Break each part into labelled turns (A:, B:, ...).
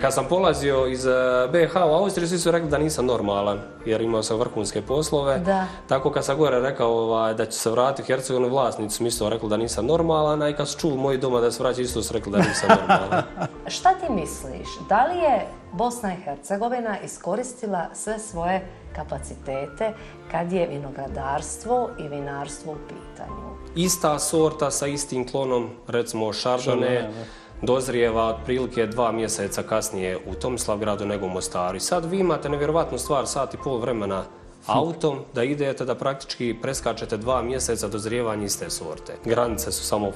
A: Kad sam polazio iz BH eh, u Austriju, svi su rekli da nisam normalan, jer imao sam vrhunske poslove.
B: Da.
A: Tako kad sam gore rekao ovaj, da će se vratiti u Hercegovini vlasnici, su mi isto rekli da nisam normalan, a i kad su čuli moji doma da se vraća, isto su rekli da nisam normalan.
B: Šta ti misliš, da li je Bosna i Hercegovina iskoristila sve svoje kapacitete kad je vinogradarstvo i vinarstvo u pitanju?
A: Ista sorta sa istim klonom, recimo Chardonnay, Chardonnay dozrijeva otprilike dva mjeseca kasnije u Tomislavgradu nego u Mostaru. I sad vi imate nevjerovatnu stvar, sat i pol vremena autom da idete da praktički preskačete dva mjeseca dozrijevanja iste sorte. Granice su samo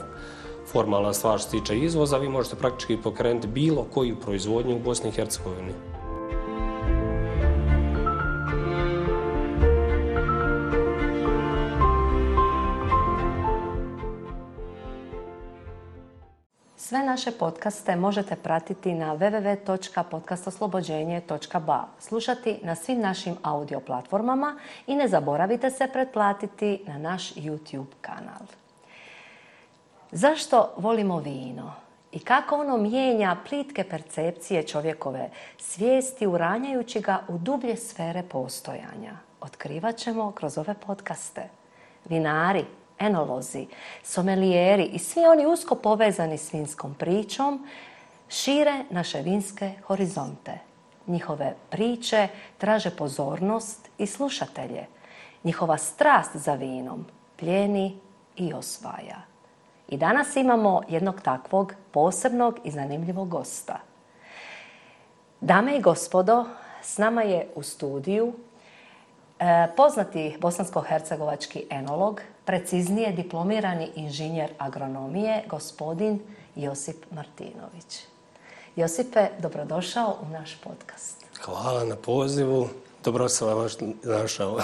A: formalna stvar što se tiče izvoza, vi možete praktički pokrenuti bilo koju proizvodnju u Bosni i Hercegovini.
B: Sve naše podcaste možete pratiti na www.podcastoslobođenje.ba, slušati na svim našim audio platformama i ne zaboravite se pretplatiti na naš YouTube kanal. Zašto volimo vino? I kako ono mijenja plitke percepcije čovjekove svijesti uranjajući ga u dublje sfere postojanja? Otkrivat ćemo kroz ove podcaste. Vinari, enolozi, somelijeri i svi oni usko povezani s vinskom pričom šire naše vinske horizonte. Njihove priče traže pozornost i slušatelje. Njihova strast za vinom pljeni i osvaja. I danas imamo jednog takvog posebnog i zanimljivog gosta. Dame i gospodo, s nama je u studiju e, poznati bosansko-hercegovački enolog, preciznije diplomirani inženjer agronomije, gospodin Josip Martinović. Josipe, dobrodošao u naš podcast.
C: Hvala na pozivu. Dobro se vam vaš našao.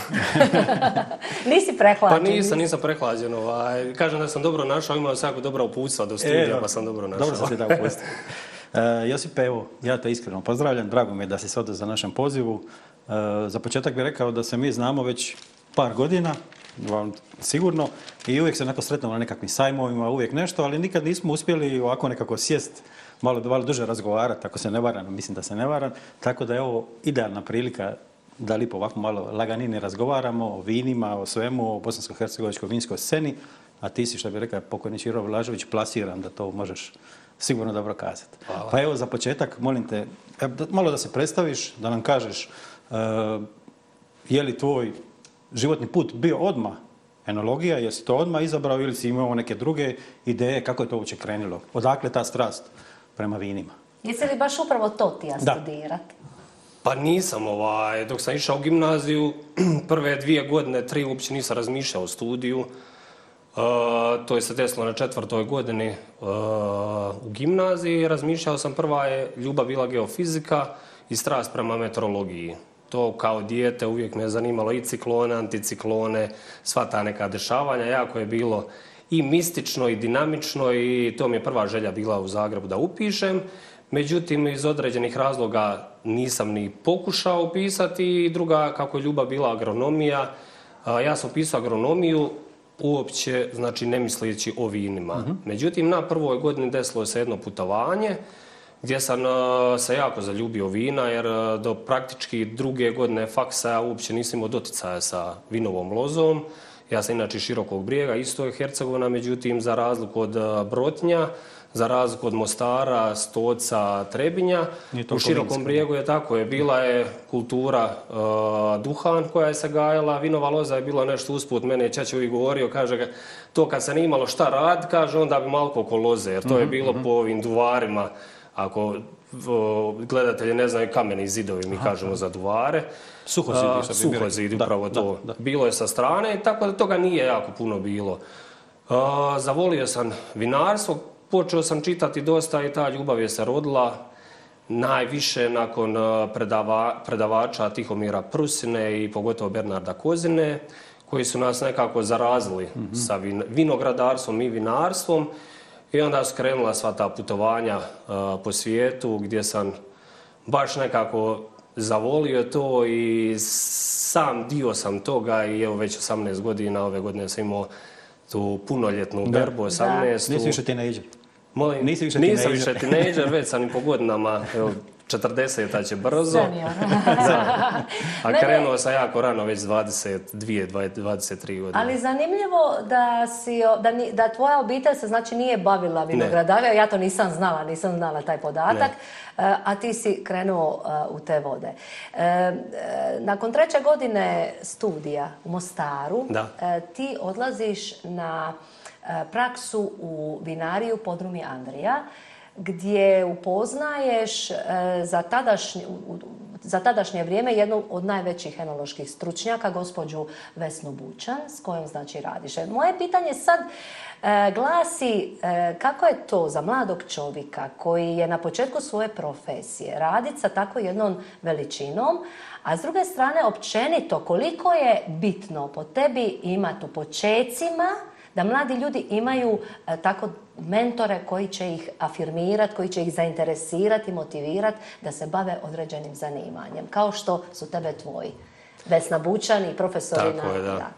B: nisi prehlađen.
C: Pa nisam, nisam prehlađen. Ovaj. Kažem da sam dobro našao, imao sam jako dobro upustva do studija, e, da. pa sam dobro našao.
D: Dobro sam se
C: da upustio. Uh, e,
D: Josipe, evo, ja te iskreno pozdravljam. Drago mi je da si se odazio za našem pozivu. Uh, za početak bih rekao da se mi znamo već par godina vam sigurno. I uvijek se nekako sretnemo na nekakvim sajmovima, uvijek nešto, ali nikad nismo uspjeli ovako nekako sjest, malo, malo duže razgovarati, ako se ne varam, mislim da se ne varam. Tako da je ovo idealna prilika da li po ovako malo laganine razgovaramo o vinima, o svemu, o bosansko-hercegovičkoj vinskoj sceni, a ti si, što bi rekao, pokojni Čiro Vlažović, plasiran da to možeš sigurno dobro kazati. Hvala. Pa evo za početak, molim te, e, malo da se predstaviš, da nam kažeš uh, je li tvoj životni put bio odma enologija, jesi to odma izabrao ili si imao neke druge ideje kako je to uopće krenilo? Odakle ta strast prema vinima?
B: Jesi li baš upravo to ti ja studirat?
C: Pa nisam ovaj, dok sam išao u gimnaziju, prve dvije godine, tri uopće nisam razmišljao o studiju. Uh, to je se desilo na četvrtoj godini uh, u gimnaziji. Razmišljao sam prva je ljubav bila geofizika i strast prema meteorologiji to kao dijete uvijek me zanimalo i ciklone, anticiklone, sva ta neka dešavanja. Jako je bilo i mistično i dinamično i to mi je prva želja bila u Zagrebu da upišem. Međutim, iz određenih razloga nisam ni pokušao upisati. Druga, kako je ljuba bila agronomija, ja sam upisao agronomiju uopće znači, ne misleći o vinima. Uh mhm. -huh. Međutim, na prvoj godini desilo se jedno putovanje. Uh, gdje sam e, se jako zaljubio vina, jer e, do praktički druge godine faksa ja uopće nisam imao doticaja sa vinovom lozom. Ja sam inače širokog brijega, isto je Hercegovina, međutim, za razliku od e, Brotnja, za razliku od Mostara, Stoca, Trebinja, u širokom vinska, brijegu je tako, je bila je kultura uh, duhan koja je se gajala, vinova loza je bila nešto usput, mene je Čače uvijek govorio, kaže, to kad se nije imalo šta rad, kaže, onda bi malo koko loze, jer to mm -hmm, je mhm, bilo mm -hmm. po ovim duvarima, Ako o, gledatelje ne znaju kameni zidovi, mi Aha, kažemo za duvare. Suho zidi. A, suho zidi, upravo da, to. Da, da. Bilo je sa strane, tako da toga nije jako puno bilo. A, zavolio sam vinarstvo, počeo sam čitati dosta i ta ljubav je se rodila najviše nakon predava, predavača Tihomira Prusine i pogotovo Bernarda Kozine, koji su nas nekako zarazili mm -hmm. sa vin, vinogradarstvom i vinarstvom. I onda su krenula sva ta putovanja uh, po svijetu gdje sam baš nekako zavolio to i sam dio sam toga i evo već 18 godina, ove godine sam imao tu punoljetnu berbu 18. Da. Nisi više teenager. Molim,
D: nisam više
C: teenager, već sam i po godinama, evo, 40-ta će brzo. Senior. A krenuo sam jako rano, već 22, 23 godine.
B: Ali zanimljivo da, si, da, da tvoja obitelj se znači nije bavila vinogradavio. Ja to nisam znala, nisam znala taj podatak. Ne. Eh, a ti si krenuo eh, u te vode. Eh, nakon treće godine studija u Mostaru, da. ti odlaziš na praksu u vinariju Podrumi Andrija. Da gdje upoznaješ e, za tadašnje, za tadašnje vrijeme jednu od najvećih enoloških stručnjaka, gospođu Vesnu Bućan, s kojom znači radiš. E, moje pitanje sad e, glasi kako je to za mladog čovjeka koji je na početku svoje profesije raditi sa tako jednom veličinom, a s druge strane općenito koliko je bitno po tebi imati u počecima, da mladi ljudi imaju e, tako mentore koji će ih afirmirati, koji će ih zainteresirati, motivirati da se bave određenim zanimanjem, kao što su tebe tvoji. Vesna Bućan i profesori tako na...
C: Tako je, da. da.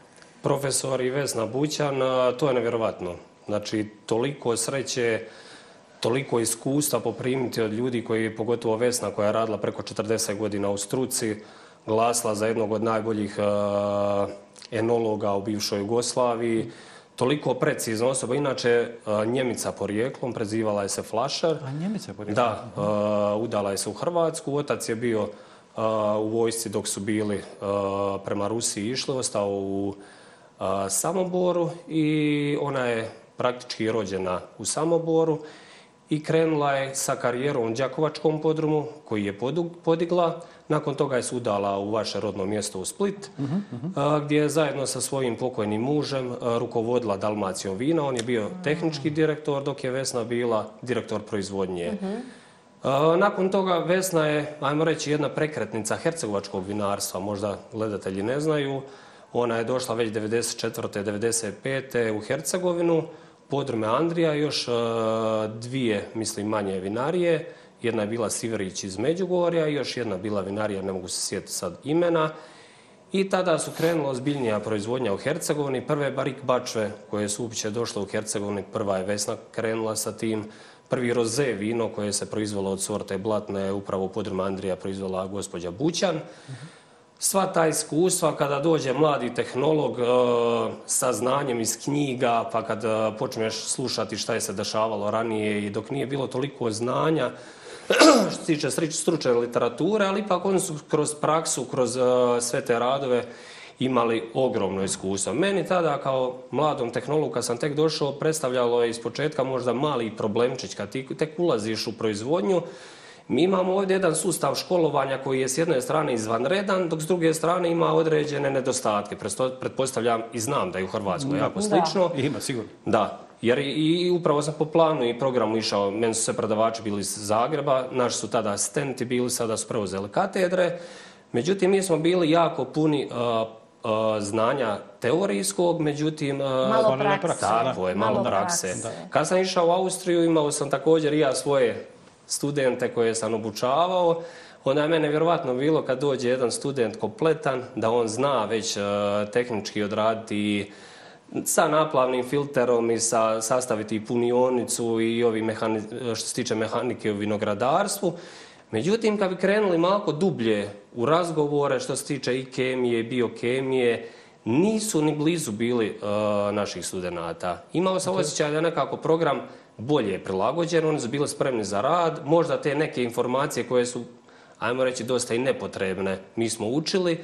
C: Profesor i Vesna Bućan, to je nevjerovatno. Znači, toliko sreće, toliko iskustva poprimiti od ljudi koji je pogotovo Vesna koja je radila preko 40 godina u struci, glasla za jednog od najboljih uh, enologa u bivšoj Jugoslaviji. Mm toliko precizna osoba. Inače, e, Njemica porijeklom prezivala je se Flašar.
D: A Njemica porijeklom?
C: Da, e, udala je se u Hrvatsku. Otac je bio e, u vojsci dok su bili prema Rusiji išli, ostao u Samoboru i ona je praktički rođena u Samoboru i krenula je sa karijerom u Đakovačkom podrumu koji je podigla. Nakon toga je se udala u vaše rodno mjesto u Split, uh -huh, uh -huh. gdje je zajedno sa svojim pokojnim mužem rukovodila Dalmacijom vina. On je bio tehnički direktor, dok je Vesna bila direktor proizvodnje. Uh -huh. Nakon toga Vesna je, ajmo reći, jedna prekretnica hercegovačkog vinarstva. Možda gledatelji ne znaju. Ona je došla već 1994. 95. u Hercegovinu, podrme Andrija, još dvije, mislim, manje vinarije. Jedna je bila Sivirić iz Međugorja i još jedna bila vinarija, ne mogu se sjetiti sad imena. I tada su krenula ozbiljnija proizvodnja u Hercegovini. Prve barik bačve koje su uopće došle u Hercegovini, prva je vesna krenula sa tim. Prvi roze vino koje se proizvalo od sorte Blatne je upravo u podrima Andrija proizvala gospođa Bućan. Sva ta iskustva kada dođe mladi tehnolog e, sa znanjem iz knjiga pa kad e, počneš slušati šta je se dešavalo ranije i dok nije bilo toliko znanja, što se tiče stručne literature, ali ipak oni su kroz praksu, kroz uh, sve te radove imali ogromno iskustvo. Meni tada kao mladom tehnologu kad sam tek došao predstavljalo je iz početka možda mali problemčić kad ti tek ulaziš u proizvodnju. Mi imamo ovdje jedan sustav školovanja koji je s jedne strane izvanredan, dok s druge strane ima određene nedostatke. Pretpostavljam i znam da je u Hrvatskoj jako slično. Da. Ima,
D: sigurno.
C: Da. Jer i upravo sam po planu i programu išao, meni su se prodavači bili iz Zagreba, naši su tada asistenti bili, sada su preuzeli katedre. Međutim, mi smo bili jako puni uh, uh, znanja teorijskog, međutim...
B: Uh, malo prakse.
C: Tako je, malo, malo prakse. prakse. Kad sam išao u Austriju, imao sam također i ja svoje studente koje sam obučavao. Onda je mene vjerovatno bilo kad dođe jedan student kompletan, da on zna već uh, tehnički odraditi uh, sa naplavnim filterom i sa, sastaviti i punionicu i ovi mehani, što se tiče mehanike u vinogradarstvu. Međutim, kad bi krenuli malo dublje u razgovore što se tiče i kemije i biokemije, nisu ni blizu bili uh, naših studenta. Imao sam okay. osjećaj da je nekako program bolje prilagođen, oni su bili spremni za rad, možda te neke informacije koje su, ajmo reći, dosta i nepotrebne, mi smo učili. Uh,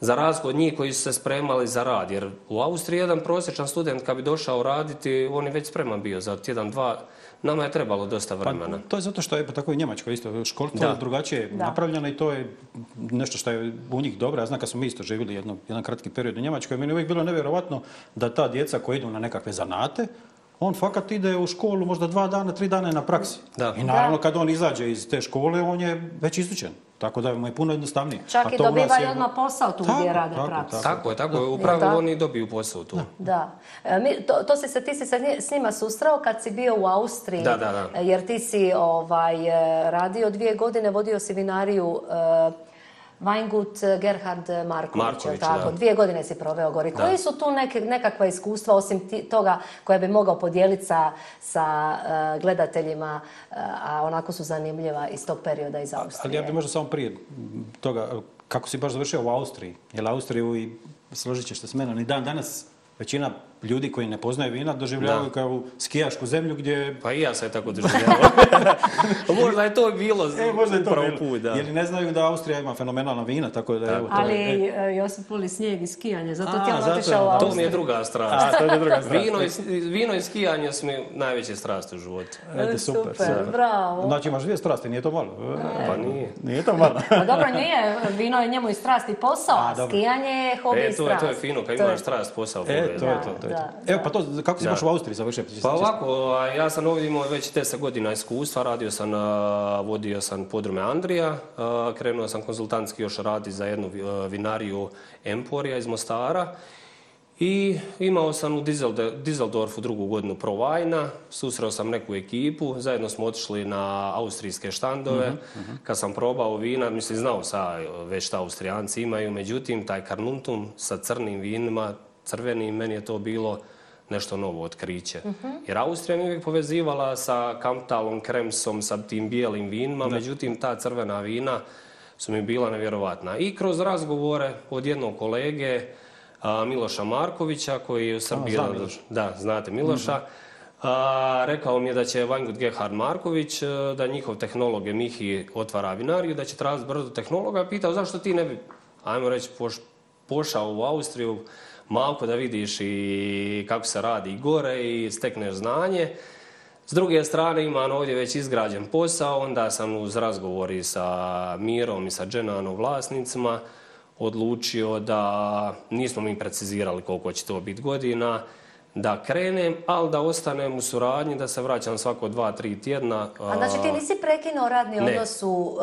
C: za razgod njih koji su se spremali za rad. Jer u Austriji jedan prosječan student kad bi došao raditi, on je već spreman bio za tjedan, dva. Nama je trebalo dosta pa, vremena. Pa,
D: to je zato što je, pa tako i Njemačka isto, školstvo da. drugačije da. napravljeno i to je nešto što je u njih dobro. Ja znam kad smo mi isto živjeli jedno, jedan kratki period u Njemačkoj, meni je uvijek bilo nevjerovatno da ta djeca koja idu na nekakve zanate, on fakat ide u školu možda dva dana, tri dana je na praksi. Da. I naravno kad on izađe iz te škole, on je već izučen. Tako da mu je puno jednostavnije.
B: Čak pa i dobivaju je... odmah posao tu gdje rade tako, praksu. Tako,
C: tako, tako. tako upravo da. oni dobiju posao tu.
B: Da. da. E, mi, to, to si se, ti si se s njima sustrao kad si bio u Austriji. Da, da, da. E, jer ti si ovaj, e, radio dvije godine, vodio si vinariju uh, Weingut e, Gerhard Marković, Marković je tako? Da. dvije godine si proveo gori. Da. Koji su tu neke, nekakva iskustva, osim ti, toga koja bi mogao podijeliti sa, sa uh, gledateljima, uh, a onako su zanimljiva iz tog perioda iz Austrije?
D: Ali ja
B: bih
D: možda samo prije toga, kako si baš završio u Austriji, jer Austriju i složit ćeš se s menom, ni dan danas većina ljudi koji ne poznaju vina doživljavaju kao skijašku zemlju gdje...
C: Pa i ja sam je tako doživljavao. možda je to bilo
D: e, možda je to bilo. Put, da. Jer ne znaju da Austrija ima fenomenalna vina, tako da... Tako. Evo,
B: to Ali
D: je,
C: e...
B: Josip Puli snijeg i skijanje, zato ti je otišao u Austriju.
C: To mi je druga strast.
D: A, to je druga
C: strast. vino, i, vino i skijanje su mi najveće strasti u životu.
D: E, e super, super,
B: super. bravo.
D: Znači imaš dvije strasti, nije to malo?
C: E, pa nije.
D: Nije to malo. pa
B: dobro, nije. Vino je njemu i strast i posao, a, a skijanje je hobi e, to, i strast.
C: E, to je fino, kad imaš strast, posao,
D: e, to je to je da, to. Da. Evo, pa to, kako si da. baš u Austriji završio? Pa
C: čestim. Pa ovako, ja sam ovdje imao već 10 godina iskustva, radio sam, vodio sam podrume Andrija, krenuo sam konzultantski još radi za jednu vinariju Emporija iz Mostara i imao sam u Dizeldorfu drugu godinu provajna, susreo sam neku ekipu, zajedno smo otišli na austrijske štandove. Mm -hmm. Kad sam probao vina, mislim, znao sa već šta austrijanci imaju, međutim, taj karnuntum sa crnim vinima, crveni. Meni je to bilo nešto novo otkriće. Mhm. Jer Austrija mi je uvijek povezivala sa kamptalom, kremsom, sa tim bijelim vinima. Međutim, ta crvena vina su mi bila nevjerovatna. I kroz razgovore od jednog kolege, Miloša Markovića, koji je u Srbiji...
D: Zna
C: Miloša. Da, znate Miloša. Mhm. Rekao mi je da će Vanjgut Gehard Marković, e, da njihov tehnolog je Mihi otvara vinariju, da će trajati brzo tehnologa. Pitao, zašto ti ne bi, ajmo reći, pošao u Austriju, malko da vidiš i kako se radi gore i stekneš znanje. S druge strane imam ovdje već izgrađen posao, onda sam uz razgovori sa Mirom i sa Dženanom vlasnicima odlučio da nismo mi precizirali koliko će to biti godina, da krenem, ali da ostanem u suradnji, da se vraćam svako dva, tri tjedna.
B: A znači ti nisi prekinuo radni ne. odnos u uh,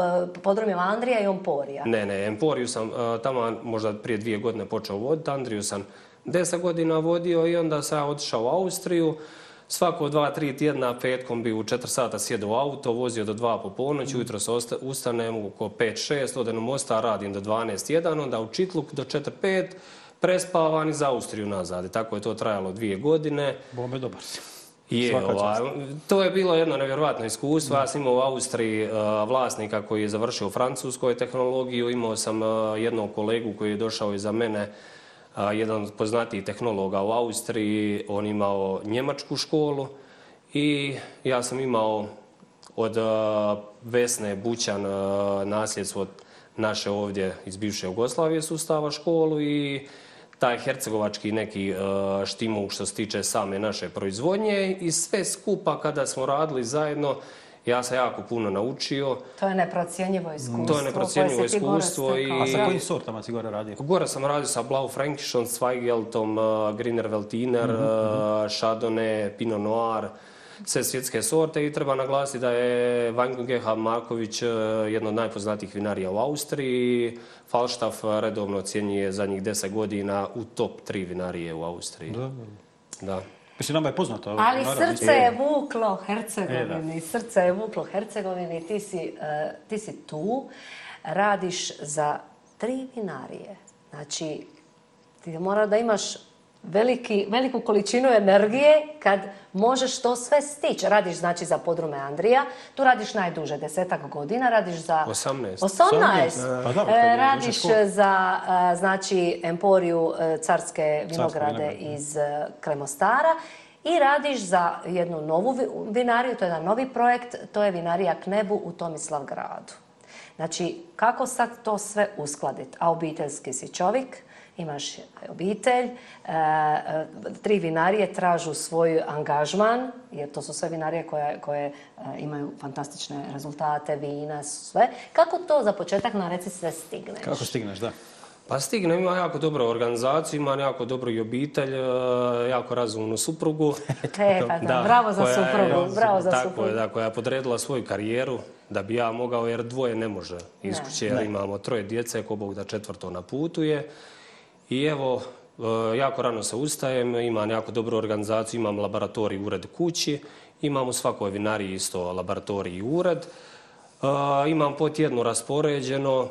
B: podrumima Andrija i Emporija?
C: Ne, ne, Emporiju sam uh, tamo možda prije dvije godine počeo voditi. Andriju sam deset godina vodio i onda sam otišao u Austriju. Svako dva, tri tjedna petkom bi u četiri sata sjedao u auto, vozio do dva po ponoć, mm. ujutro se ustanem oko pet, šest, odem u Mostar, radim do dvanest, jedan, onda u Čitluk do četiri, pet, prespavan i za Austriju nazad. I tako je to trajalo dvije godine.
D: Bome dobar si. Je, ova,
C: to je bilo jedno nevjerovatno iskustvo. Ja sam imao u Austriji uh, vlasnika koji je završio francuskoj tehnologiju. Imao sam uh, jednog kolegu koji je došao iza mene, uh, jedan od poznatijih tehnologa u Austriji. On imao njemačku školu i ja sam imao od uh, Vesne Bućan uh, nasljedstvo naše ovdje iz bivše Jugoslavije sustava školu i uh, taj hercegovački neki e, štimu što se tiče same naše proizvodnje i sve skupa kada smo radili zajedno, ja sam jako puno naučio.
B: To je neprocijenjivo iskustvo.
C: To je neprocijenjivo iskustvo. I...
D: A sa kojim sortama si gore radio?
C: Gore sam radio sa Blau Frankishon, Zweigeltom, e, Griner Veltiner, mm -hmm. Chardonnay, Pinot Noir sve svjetske sorte i treba naglasiti da je Vangugeha Maković e, jedna od najpoznatijih vinarija u Austriji. Falštaf redovno ocjenjuje zadnjih deset godina u top tri vinarije u Austriji. Da,
D: da. Mislim, nama je poznato.
B: Ali
D: naravno,
B: srce e.
D: je
B: vuklo Hercegovini. E, srce je vuklo Hercegovini. Ti si, uh, ti si tu. Radiš za tri vinarije. Znači, ti mora da imaš veliki, veliku količinu energije kad možeš to sve stići. Radiš znači za podrume Andrija, tu radiš najduže desetak godina, radiš za...
C: 18.
B: 18. 18. radiš za e, znači, emporiju e, carske vinograde carske iz e, Kremostara i radiš za jednu novu vinariju, to je jedan novi projekt, to je Vinarija Knebu u Tomislavgradu. Znači, kako sad to sve uskladiti? A obiteljski si čovjek, imaš e, obitelj, e, e, tri vinarije tražu svoj angažman, jer to su sve vinarije koje, koje imaju fantastične rezultate, vina, sve. Kako to za početak na reci sve
D: stigneš?
B: Kako stigneš, da.
C: Pa
D: stignem,
C: imam jako dobru organizaciju, imam jako dobru i obitelj, jako razumnu suprugu. E, pa da, da, bravo za koja suprugu, je, bravo za tako suprugu. Je, da, koja je podredila svoju karijeru da bi ja mogao, jer dvoje ne može iskući, jer ne. imamo troje djece, ko Bog da četvrto na putu je. I evo, e, jako rano se ustajem, imam jako dobru organizaciju, imam laboratorij ured kući, imam u svakoj vinariji isto laboratorij ured. E, imam potjedno raspoređeno,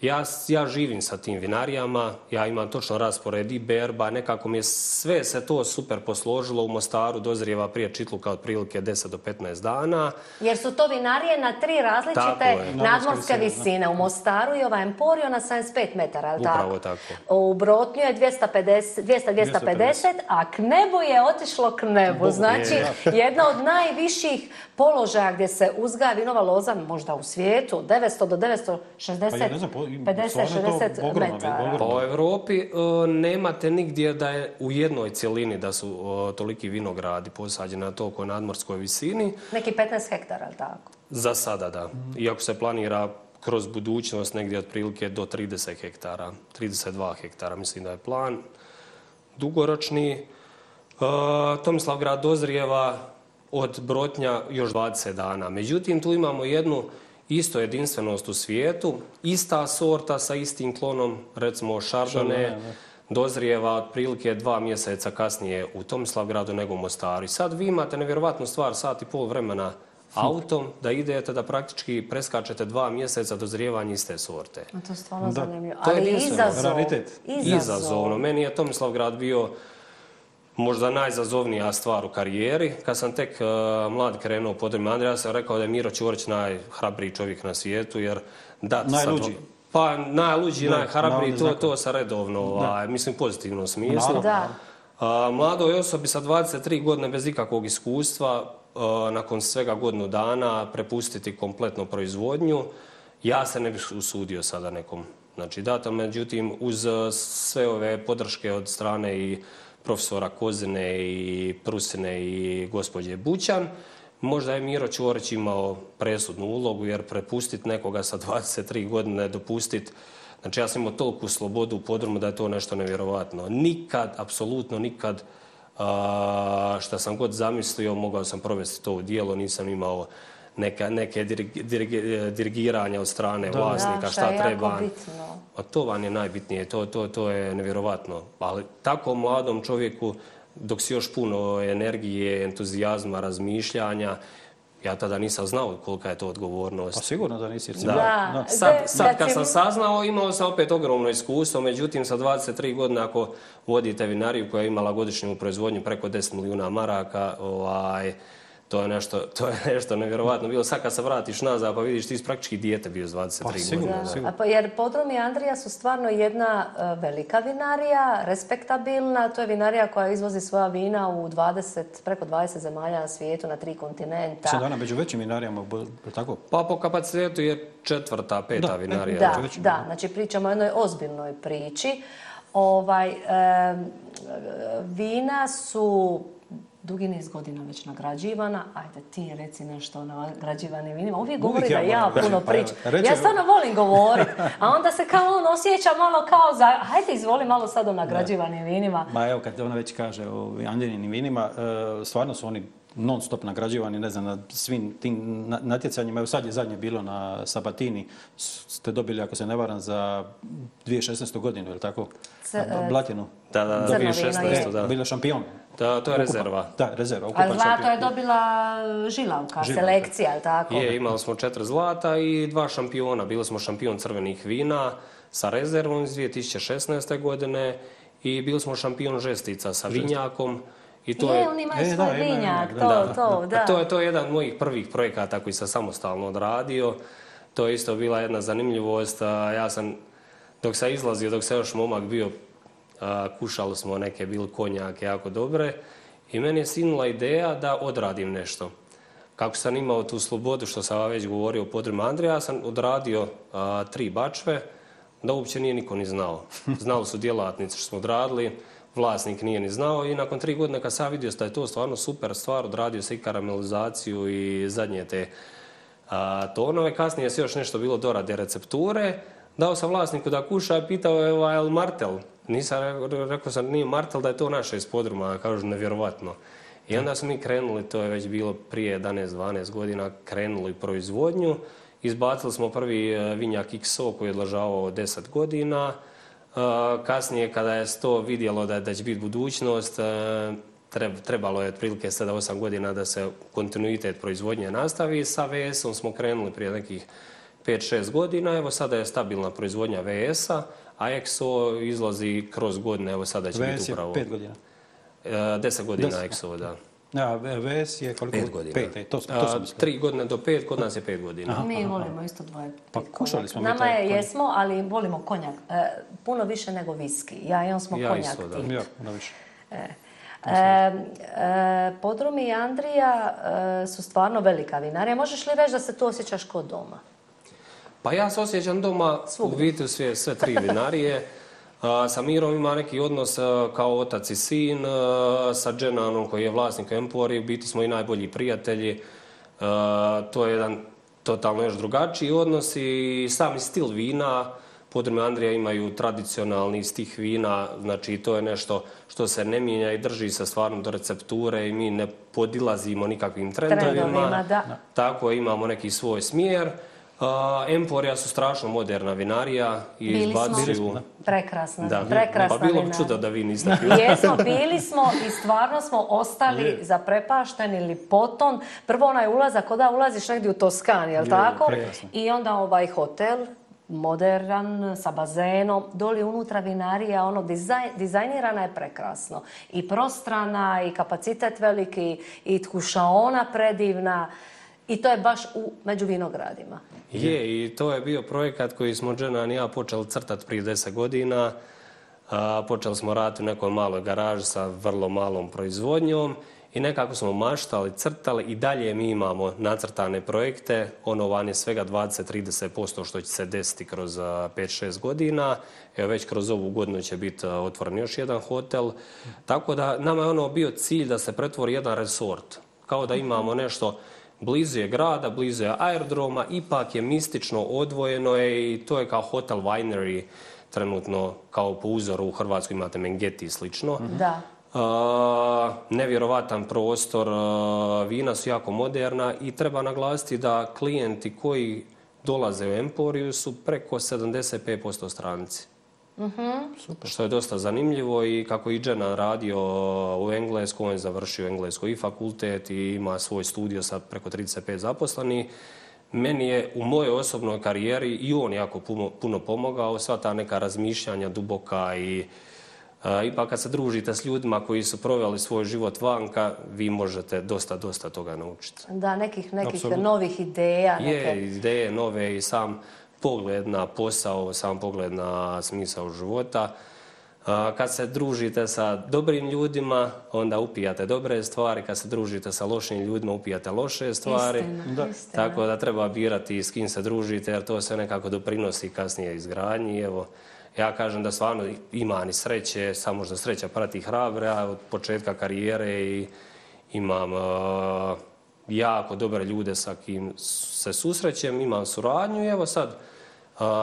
C: Ja, ja živim sa tim vinarijama, ja imam točno raspored i berba, nekako mi je sve se to super posložilo u Mostaru, dozrijeva prije čitluka otprilike 10 do 15 dana.
B: Jer su to vinarije na tri različite nadmorske visine. U Mostaru je ova Emporio na 75 metara,
C: je tako? tako?
B: U Brotnju je 250, 200, 250, a k nebu je otišlo k nebu. Znači, jedna od najviših položaja gdje se uzgaja vinova loza, možda u svijetu, 900 do 960 pa 50-60
C: metara. Po pa Evropi e, nemate nigdje da je u jednoj cijelini da su e, toliki vinogradi posađeni na toliko nadmorskoj visini.
B: Neki 15 hektara, ali
C: tako? Za sada, da. Iako se planira kroz budućnost negdje otprilike do 30 hektara. 32 hektara mislim da je plan. Dugoročni. E, Tomislav grad dozrijeva od brotnja još 20 dana. Međutim, tu imamo jednu isto jedinstvenost u svijetu, ista sorta sa istim klonom, recimo Chardonnay, dozrijeva otprilike dva mjeseca kasnije u Tomislavgradu nego u Mostaru. Sad vi imate nevjerovatnu stvar, sat i pol vremena hm. autom, da idete da praktički preskačete dva mjeseca dozrijevanja iste sorte.
B: A to je stvarno zanimljivo. Ali izazov.
C: Izazovno. Meni je Tomislavgrad bio možda najzazovnija stvar u karijeri. Kad sam tek uh, mlad krenuo pod ime Andrija, sam rekao da je Miro Ćurić najhrabriji čovjek na svijetu, jer da...
D: Najluđi. Sad,
C: pa najluđi, da, najhrabriji, to, to sa redovno, ovaj, a, mislim pozitivno smislu. Da. Uh, mladoj osobi sa 23 godine bez ikakvog iskustva, uh, nakon svega godinu dana, prepustiti kompletno proizvodnju, ja se ne bih usudio sada nekom. Znači, da, međutim, uz e, sve ove podrške od strane i uh, profesora Kozine i Prusine i gospođe Bućan. Možda je Miro Ćorić imao presudnu ulogu jer prepustiti nekoga sa 23 godine, dopustiti Znači ja sam imao toliku slobodu u podrumu da je to nešto nevjerovatno. Nikad, apsolutno nikad, a, šta sam god zamislio, mogao sam provesti to u dijelo, nisam imao neka, neke dirigi, e, dirigiranja od strane Do, vlasnika, šta treba.
B: Da, je
C: jako
B: bitno.
C: A to vam je najbitnije, to, to, to je nevjerovatno. Ali tako mladom čovjeku, dok si još puno energije, entuzijazma, razmišljanja, Ja tada nisam znao kolika je to odgovornost.
D: Pa sigurno da nisi.
C: Da. da. Sad, sad kad sam saznao, imao sam opet ogromno iskustvo. Međutim, sa 23 godina, ako vodite vinariju koja je imala godišnju proizvodnju preko 10 milijuna maraka, ovaj, to je nešto, to je nešto nevjerovatno bilo. Sad kad se vratiš nazad pa vidiš ti si praktički dijete bio s 23
D: pa, godina. Da.
B: Pa jer Podrum i Andrija su stvarno jedna e, velika vinarija, respektabilna. To je vinarija koja izvozi svoja vina u 20, preko 20 zemalja na svijetu, na tri kontinenta.
D: Sada ona među većim vinarijama, je tako?
C: Pa po kapacitetu je četvrta, peta
B: da. E,
C: vinarija.
B: Da, većim, da, znači pričamo o jednoj ozbiljnoj priči. Ovaj, e, vina su dugi niz godina već nagrađivana. Ajde, ti reci nešto o nagrađivanim vinima. Uvijek govori ja da ja puno pa pričam. Pa, reći... Ja stvarno volim govoriti. A onda se kao on osjeća malo kao za... Ajde, izvoli malo sad o nagrađivanim vinima.
D: Ma evo, kad ona već kaže o anđeljenim vinima, e, stvarno su oni non stop nagrađivani, ne znam, na svim tim natjecanjima. Evo sad je zadnje bilo na Sabatini, ste dobili, ako se ne varam, za 2016. godinu, je li tako?
C: C Blatinu. Da, da, da. 2016. Je,
D: da. Bilo
C: šampion. To, to je ukupan. rezerva.
D: Da,
C: rezerva.
B: Ukupan Ali zlato šampion. je dobila uh, žilavka, žilavka. selekcija, je tako? Je,
C: imali smo četiri zlata i dva šampiona. Bili smo šampion crvenih vina sa rezervom iz 2016. godine i bili smo šampion žestica sa vinjakom. I
B: to je, je... on ima e, svoj da, vinjak, ima, ima, ima. to, da.
C: to,
B: pa
C: da. To je, to je jedan od mojih prvih projekata koji sam samostalno odradio. To je isto bila jedna zanimljivost. Ja sam, dok sam izlazio, dok sam još momak bio kušali smo neke bil konjake jako dobre i meni je sinula ideja da odradim nešto. Kako sam imao tu slobodu što sam već govorio o podrima Andrija, sam odradio a, tri bačve da uopće nije niko ni znao. Znali su djelatnici što smo odradili, vlasnik nije ni znao i nakon tri godine kad sam vidio da je to stvarno super stvar, odradio se i karamelizaciju i zadnje te a, tonove. Kasnije se još nešto bilo dorade recepture, dao sam vlasniku da kuša, pitao je ovaj Martel. Nisam, rekao sam, nije Martel da je to naše iz podruma, kažu, nevjerovatno. I onda smo mi krenuli, to je već bilo prije 11-12 godina, krenuli proizvodnju. Izbacili smo prvi e, vinjak XO koji je odlažavao 10 godina. E, kasnije, kada je to vidjelo da, da će biti budućnost, e, trebalo je otprilike 7-8 godina da se kontinuitet proizvodnje nastavi. Sa VS-om smo krenuli prije nekih 5-6 godina, evo sada je stabilna proizvodnja VS-a, a EXO izlazi kroz godine, evo sada će VS biti upravo... VS
D: je
C: 5
D: godina?
C: 10 e, godina EXO, da.
D: A VS je koliko? Pet
C: godina. Pet, e,
D: to, to
C: sam mislio. Tri godine do pet, kod nas je pet godina. Aha,
B: mi aha, volimo aha. isto dvoje.
D: Pa kušali
B: smo Nama mi taj je, konjak. jesmo, ali volimo konjak. E, puno više nego viski. Ja i on smo ja konjak. Ja isto, da. Tit. Ja, puno više.
D: E, e,
B: e, Podrum i Andrija e, su stvarno velika vinarija. Možeš li reći da se tu osjećaš kod doma?
C: Pa ja se osjećam doma, vidite sve, sve tri vinarije. Sa Mirom ima neki odnos kao otac i sin, sa Dženanom koji je vlasnik Empori, u biti smo i najbolji prijatelji. To je jedan totalno još drugačiji odnos i sami stil vina. Podrme Andrija imaju tradicionalni iz tih vina, znači to je nešto što se ne mijenja i drži se stvarno do recepture i mi ne podilazimo nikakvim trendovima. Trendovima, da. Tako imamo neki svoj smjer. Trendovima, da. Uh, Emporija su strašno moderna vinarija. I
B: bili izbacuju...
C: smo
B: prekrasna, da. prekrasna
C: Pa bilo bi čudo da vi
B: niste pili. Jesmo, bili smo i stvarno smo ostali je. zaprepašteni ili poton. Prvo onaj ulazak, kada ulaziš negdje u Toskan, jel je, tako?
C: Prekrasno.
B: I onda ovaj hotel, modern, sa bazenom, doli unutra vinarija, ono, dizaj, dizajnirana je prekrasno. I prostrana, i kapacitet veliki, i tkušaona predivna. Uh, i to je baš u među vinogradima.
C: Je, i to je bio projekat koji smo Dženan i ja počeli crtati prije deset godina. Počeli smo raditi u nekoj maloj garaži sa vrlo malom proizvodnjom i nekako smo maštali, crtali i dalje mi imamo nacrtane projekte. Ono van je svega 20-30% što će se desiti kroz 5-6 godina. Evo već kroz ovu godinu će biti otvoren još jedan hotel. Tako da nama je ono bio cilj da se pretvori jedan resort. Kao da imamo nešto... Uh -huh blizu je grada, blizu je aerodroma, ipak je mistično odvojeno je i to je kao hotel winery trenutno kao po uzoru u Hrvatskoj imate Mengeti i slično. Mhm.
B: Da. Uh,
C: nevjerovatan prostor, uh, vina su jako moderna i treba naglasiti da klijenti koji dolaze u Emporiju su preko 75% stranci. -huh. Mhm. Super. Što je dosta zanimljivo i kako i Džena radio u Englesku, on je završio Englesku i fakultet i ima svoj studio sa preko 35 zaposlani. Meni je u mojoj osobnoj karijeri i on jako puno, puno pomogao, sva ta neka razmišljanja duboka i e, Ipak kad se družite s ljudima koji su proveli svoj život vanka, vi možete dosta, dosta toga naučiti.
B: Da, nekih, nekih Absolutno. novih ideja.
C: Neke... Je, ideje nove i sam, uh, pogled na posao, sam pogled na smisao života. Kad se družite sa dobrim ljudima, onda upijate dobre stvari. Kad se družite sa lošim ljudima, upijate loše stvari.
B: Istina,
C: da.
B: Istina.
C: Tako da treba birati s kim se družite, jer to sve nekako doprinosi kasnije izgradnji. Evo, ja kažem da stvarno ima ni sreće, samo možda sreća prati hrabre, a od početka karijere i imam uh, jako dobre ljude sa kim se susrećem, imam suradnju i evo sad... Uh,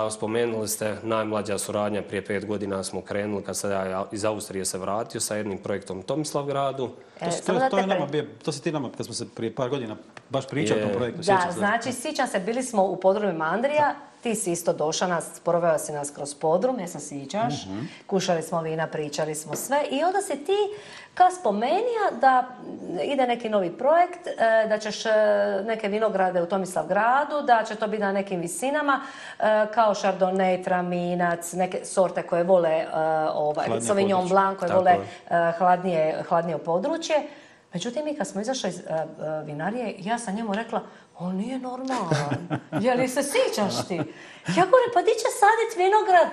C: Spomenuli ste najmlađa suradnja, prije pet godina smo krenuli kad sam ja iz Austrije se vratio sa jednim projektom Tomislavgradu.
D: To, e, to, to, to, je nama, to si ti nama, kad smo se prije par godina baš priča je... o tom projektu. Da,
B: sjećam znači, se. sjećam se, bili smo u podrumima Andrija, ti si isto došao, nas, proveo si nas kroz podrum, ja sam sjećaš, uh mhm. -huh. kušali smo vina, pričali smo sve i onda se ti kao spomenija da ide neki novi projekt, e, da ćeš e, neke vinograde u Tomislav gradu, da će to biti na nekim visinama, e, kao Chardonnay, Traminac, neke sorte koje vole ovaj, Sauvignon Blanc, koje Tako vole je. hladnije, hladnije područje. Međutim, mi kad smo izašli iz uh, uh, vinarije, ja sam njemu rekla, on nije normalan, je li se sićaš ti? Ja govorim, pa di će sadit vinograd?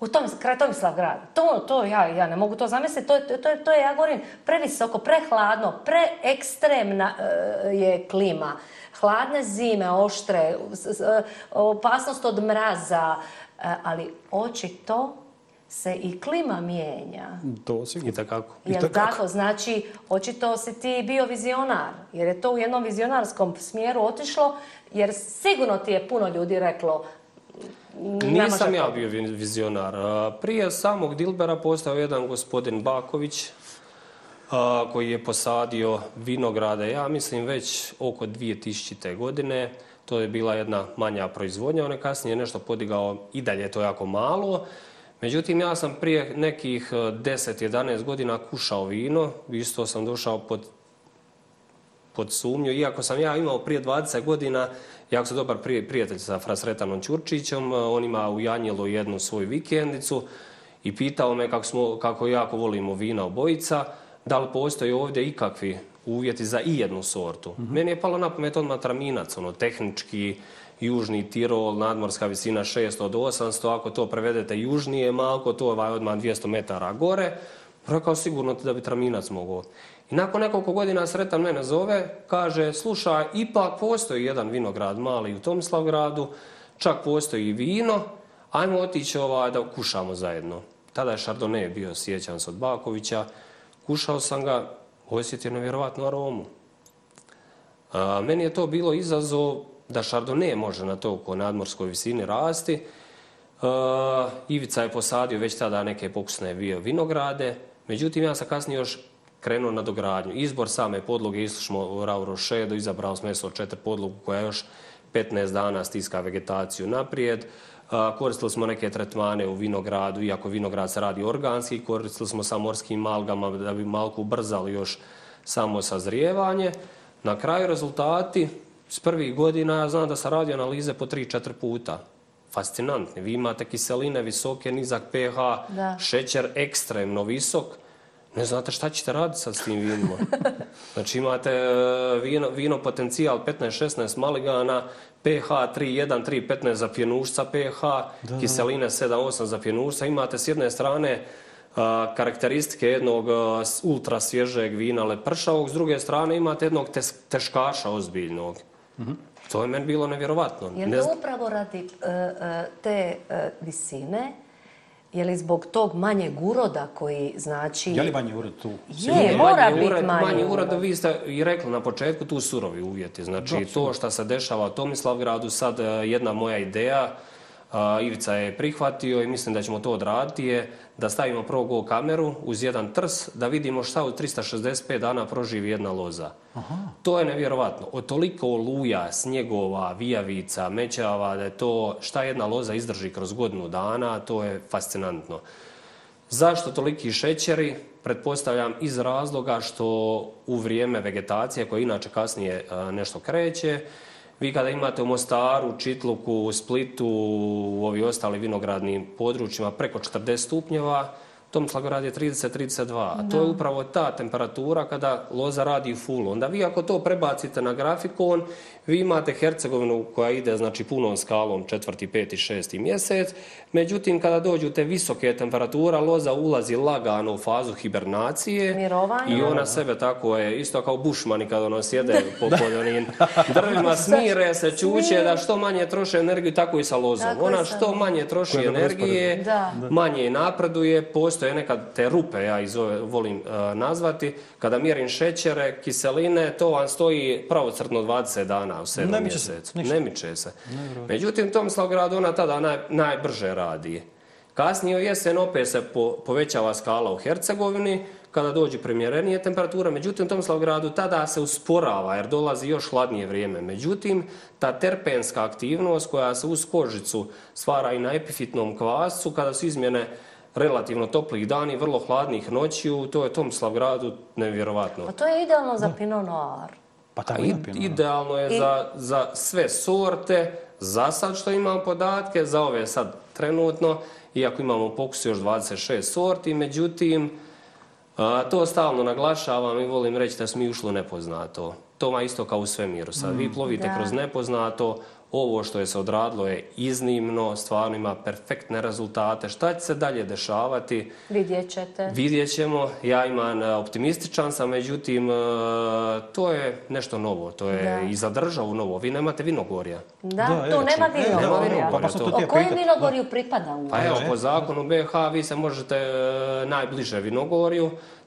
B: U tom, kraj Tomislav grad. To, to, ja, ja ne mogu to zamisliti. To, to, to, to je, ja govorim, previsoko, prehladno, preekstremna uh, je klima. Hladne zime, oštre, uh, opasnost od mraza, uh, ali očito se i klima mijenja.
D: To sigurno.
C: I takako.
B: Jel I tako? Znači, očito si ti bio vizionar, jer je to u jednom vizionarskom smjeru otišlo, jer sigurno ti je puno ljudi reklo
C: Nisam ja bio vizionar. Prije samog Dilbera postao jedan gospodin Baković koji je posadio vinograde, ja mislim, već oko 2000. godine. To je bila jedna manja proizvodnja. On je kasnije nešto podigao i dalje, to je jako malo. Međutim, ja sam prije nekih 10-11 e, godina kušao vino, isto sam došao pod, pod sumnju, iako sam ja imao prije 20 godina jako sam dobar prijatelj sa Frasretanom Ćurčićom, e, on ima u Janjelu jednu svoju vikendicu i pitao me kako, smo, kako jako volimo vina obojica, da li postoje ovdje ikakvi uvjeti za i jednu sortu. Mm -hmm. Meni je palo na pamet odmah traminac, ono, tehnički, uh, južni Tirol, nadmorska visina 600 do 800, ako to prevedete južnije malko, to je odmah 200 metara gore, rekao sigurno da bi traminac mogao. I nakon nekoliko godina sretan mene zove, kaže, slušaj, ipak postoji jedan vinograd mali u Tomislavgradu, čak postoji vino, ajmo otići ovaj da kušamo zajedno. Tada je Chardonnay bio sjećan se od Bakovića, kušao sam ga, osjetio nevjerovatnu aromu. A, meni je to bilo izazov, da Chardonnay može na toliko nadmorskoj visini rasti. E, Ivica je posadio već tada neke pokusne bio vinograde, međutim ja sam kasnije još krenuo na dogradnju. Izbor same podloge, isto smo u Rauro Šedo, izabrao smo meso četiri podlogu koja još 15 dana stiska vegetaciju naprijed. E, koristili smo neke tretmane u vinogradu, iako vinograd se radi organski, koristili smo sa morskim malgama da bi malko ubrzali još samo sazrijevanje. Na kraju rezultati, s prvih godina ja znam da sam radio analize po 3-4 puta. Fascinantni. Vi imate kiseline visoke, nizak pH, da. šećer ekstremno visok. Ne znate šta ćete raditi sa svim vinima. znači imate e, vino, vino potencijal 15-16 maligana, pH 3-1-3-15 za pjenušca pH, da, da. kiseline 7-8 za pjenušca. Imate s jedne strane a, e, karakteristike jednog e, ultra svježeg vina lepršavog, s druge strane imate jednog teškaša ozbiljnog. -hmm. To je meni bilo nevjerovatno. Jer
B: ne zna... upravo radi uh, te uh, visine, je li zbog tog manjeg uroda koji znači... Je
D: li manji urod tu?
B: Je, je mora biti manji urod.
C: Manji urod, vi ste i rekli na početku, tu surovi uvjeti. Znači, Do, to što se dešava Tomislavgradu, sad uh, jedna moja ideja, uh, Ivica je prihvatio i mislim da ćemo to odraditi je da stavimo prvo go kameru uz jedan trs da vidimo šta u 365 dana proživi jedna loza. Aha. To je nevjerovatno. Od toliko oluja, snjegova, vijavica, mećava, da je to šta jedna loza izdrži kroz godinu dana, to je fascinantno. Zašto toliki šećeri? Pretpostavljam iz razloga što u vrijeme vegetacije, koja inače kasnije nešto kreće, Vi kada imate u Mostaru, Čitluku, u Splitu, u ovi ostali vinogradnim područjima preko 40 stupnjeva, Tomislav radi 30-32, a to je upravo ta temperatura kada loza radi full. Onda vi ako to prebacite na grafikon Vi imate Hercegovinu koja ide znači punom skalom četvrti, peti, šesti mjesec. Međutim, kada dođu te visoke temperatura, loza ulazi lagano u fazu hibernacije.
B: Mirovanje.
C: I ona sebe tako je, isto kao bušmani kada ono sjede po poljonin. Drvima smire se, čuće da što manje troše energiju, tako i sa lozom. Ona što manje troši energije, manje i napreduje. Postoje nekad te rupe, ja ih volim e, nazvati. Kada mirim šećere, kiseline, to vam stoji pravocrtno 20 dana dana u sedam mjesecu. Se,
D: ne miče se.
C: Međutim, Tomislav Gradona tada naj, najbrže radi. Kasnije u jesen opet se po, povećava skala u Hercegovini, kada dođe primjerenije temperatura. Međutim, u Tomislav gradu tada se usporava, jer dolazi još hladnije vrijeme. Međutim, ta terpenska aktivnost koja se uz kožicu stvara i na epifitnom kvascu, kada su izmjene relativno toplih dani, vrlo hladnih noći, to je Tomislav gradu nevjerovatno.
B: A to je idealno za Pinot Noir. Pa, pa
C: tako je pinot. Idealno je e. za, za sve sorte, za sad što imamo podatke, za ove sad trenutno, iako imamo pokus još 26 sorti, međutim, to stalno naglašavam i volim reći da smo i ušli nepoznato. To ma isto kao u svemiru. Sad vi mm. plovite da. kroz nepoznato, ovo što je se odradilo je iznimno, stvarno ima perfektne rezultate. Šta će se dalje dešavati?
B: Vidjet ćete.
C: Vidjet ćemo. Ja imam e, optimističan sam, međutim, e, to je nešto novo. To je da. i za državu novo. Vi nemate vinogorja.
B: Da, da
D: tu
B: znači, nema vinogorja. Nema vinogorja.
D: Pa, pa
B: to. O kojem vinogorju pripada?
C: Pa evo, po zakonu BH vi se možete e, najbliže vinogorju.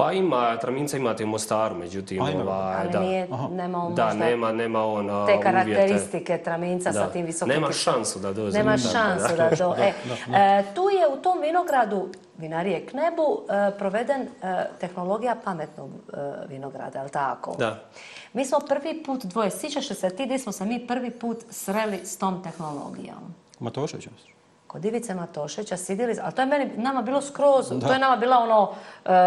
C: Pa ima, Traminca imate u Mostaru, međutim...
B: Ajme. Ovaj, Ali da, nije,
C: nema on da, nema, nema
B: on, uh, te karakteristike uvijete. Traminca da. sa tim visokim... Nema šansu da
C: dođe. Nema šansu
B: da, da, da. dođe. E, tu je u tom vinogradu Vinarije Knebu uh, proveden uh, tehnologija pametnog uh, vinograda, je li tako?
C: Da.
B: Mi smo prvi put, dvoje, sićaš se ti, gdje smo se mi prvi put sreli s tom tehnologijom?
D: Matošević, mislim
B: kod Ivice Matošeća sidili, ali to je meni, nama bilo skroz, da. to je nama bila ono... Uh,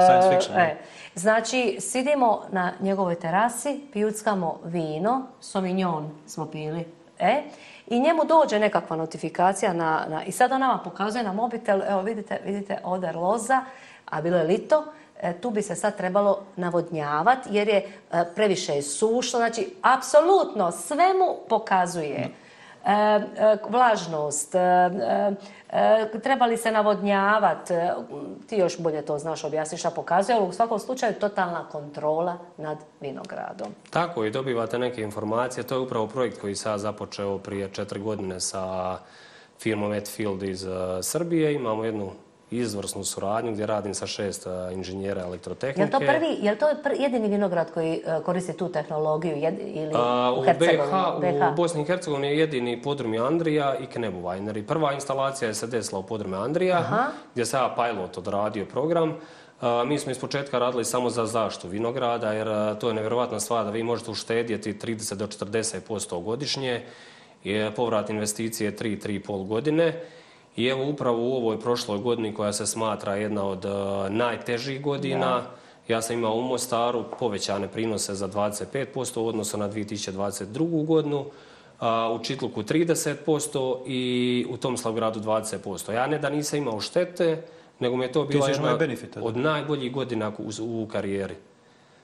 D: Science fiction.
B: E. Znači, sidimo na njegovoj terasi, pijuckamo vino, sominjon smo pili, e, i njemu dođe nekakva notifikacija na, na, i sada nama pokazuje na mobitel, evo vidite, vidite, ovdje je loza, a bilo je lito, e, tu bi se sad trebalo navodnjavati jer je e, previše je sušlo, znači, apsolutno, sve mu pokazuje. Da. Eh, eh, vlažnost, eh, treba li se navodnjavati, ti još bolje to znaš objasniš, a pokazuje, ali u svakom slučaju totalna kontrola nad vinogradom.
C: Tako i dobivate neke informacije. To je upravo projekt koji sad započeo prije četiri godine sa firmom Etfield iz Srbije. Imamo jednu izvrsnu suradnju gdje radim sa šest inženjera elektrotehnike.
B: Je li to, prvi, je li to jedini vinograd koji e, koristi tu tehnologiju jed, ili A, u, u
C: BH, BH? U Bosni i Hercegovini je jedini podrumi Andrija i Knebu Vajneri. Prva instalacija je se desila u podrume Andrija Aha. gdje se ja pilot odradio program. Mi smo iz početka radili samo za zaštu vinograda, jer to je nevjerovatna stvar da vi možete uštedjeti 30 do 40% godišnje. Je povrat investicije 3-3,5 godine. Uh, I evo upravo u ovoj prošloj godini koja se smatra jedna od e, najtežih godina, ja sam imao u Mostaru povećane prinose za 25% u odnosu na 2022. godinu, u Čitluku 30% i u Tomslavgradu 20%. Ja ne da nisam imao štete, nego mi je to bila jedna od najboljih godina u karijeri.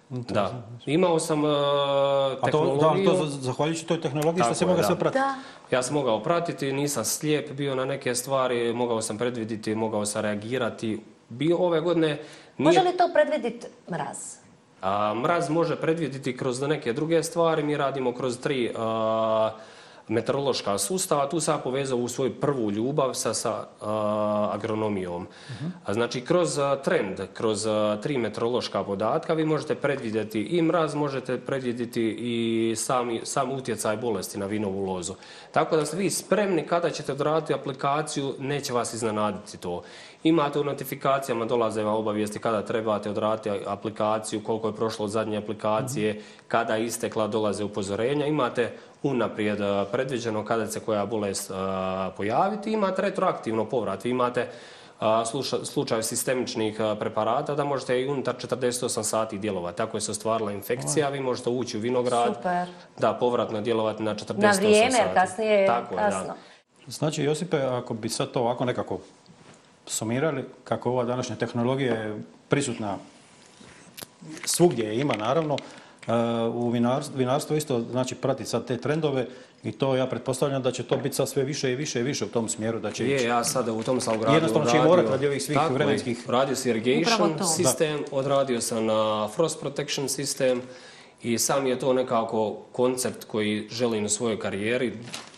C: Da. Imao sam uh, e, tehnologiju. A to, da,
D: to zahvaljujući toj tehnologiji što se mogao sve pratiti. Da.
C: Ja sam mogao pratiti, nisam slijep bio na neke stvari, mogao sam predviditi, mogao sam reagirati. Bio ove godine...
B: Nije... Može li to predviditi mraz? A,
C: mraz može predviditi kroz neke druge stvari. Mi radimo kroz tri... Uh, meteorološka sustava, tu sam povezao u svoju prvu ljubav sa, sa a, agronomijom. Uh-huh. A, znači, kroz a, trend, kroz a, tri meteorološka podatka, vi možete predvidjeti i mraz, možete predvidjeti i sam, sam utjecaj bolesti na vinovu lozu. Tako da ste vi spremni kada ćete doraditi aplikaciju, neće vas iznenaditi to. Imate u notifikacijama, dolaze vam obavijesti kada trebate odrati aplikaciju, koliko je prošlo zadnje aplikacije, kada istekla, dolaze upozorenja. Imate unaprijed eh, predviđeno kada se koja bolest eh, pojaviti. Imate retroaktivno povrat. Imate eh, slučaj sistemičnih preparata da možete i unutar 48 sati djelovati. Tako je se ostvarila infekcija, vi možete ući u vinograd Super. da povratno djelovati na 48 sati. Na vrijeme, sati.
B: kasnije je
C: Tako kasno.
B: Je, da.
D: Znači, Josipe, ako bi sad to ovako nekako sumirali kako ova današnja tehnologija je prisutna svugdje je ima naravno e, u vinarstvu, vinarstvu isto znači prati sad te trendove i to ja pretpostavljam da će to biti sad sve više i više i više u tom smjeru da će je,
C: ići. ja sad u tom sam gradio jednostavno će
D: morati radi ovih svih vremenskih
C: radio irrigation sistem odradio sam na frost protection sistem i sam je to nekako koncert koji želim u svojoj karijeri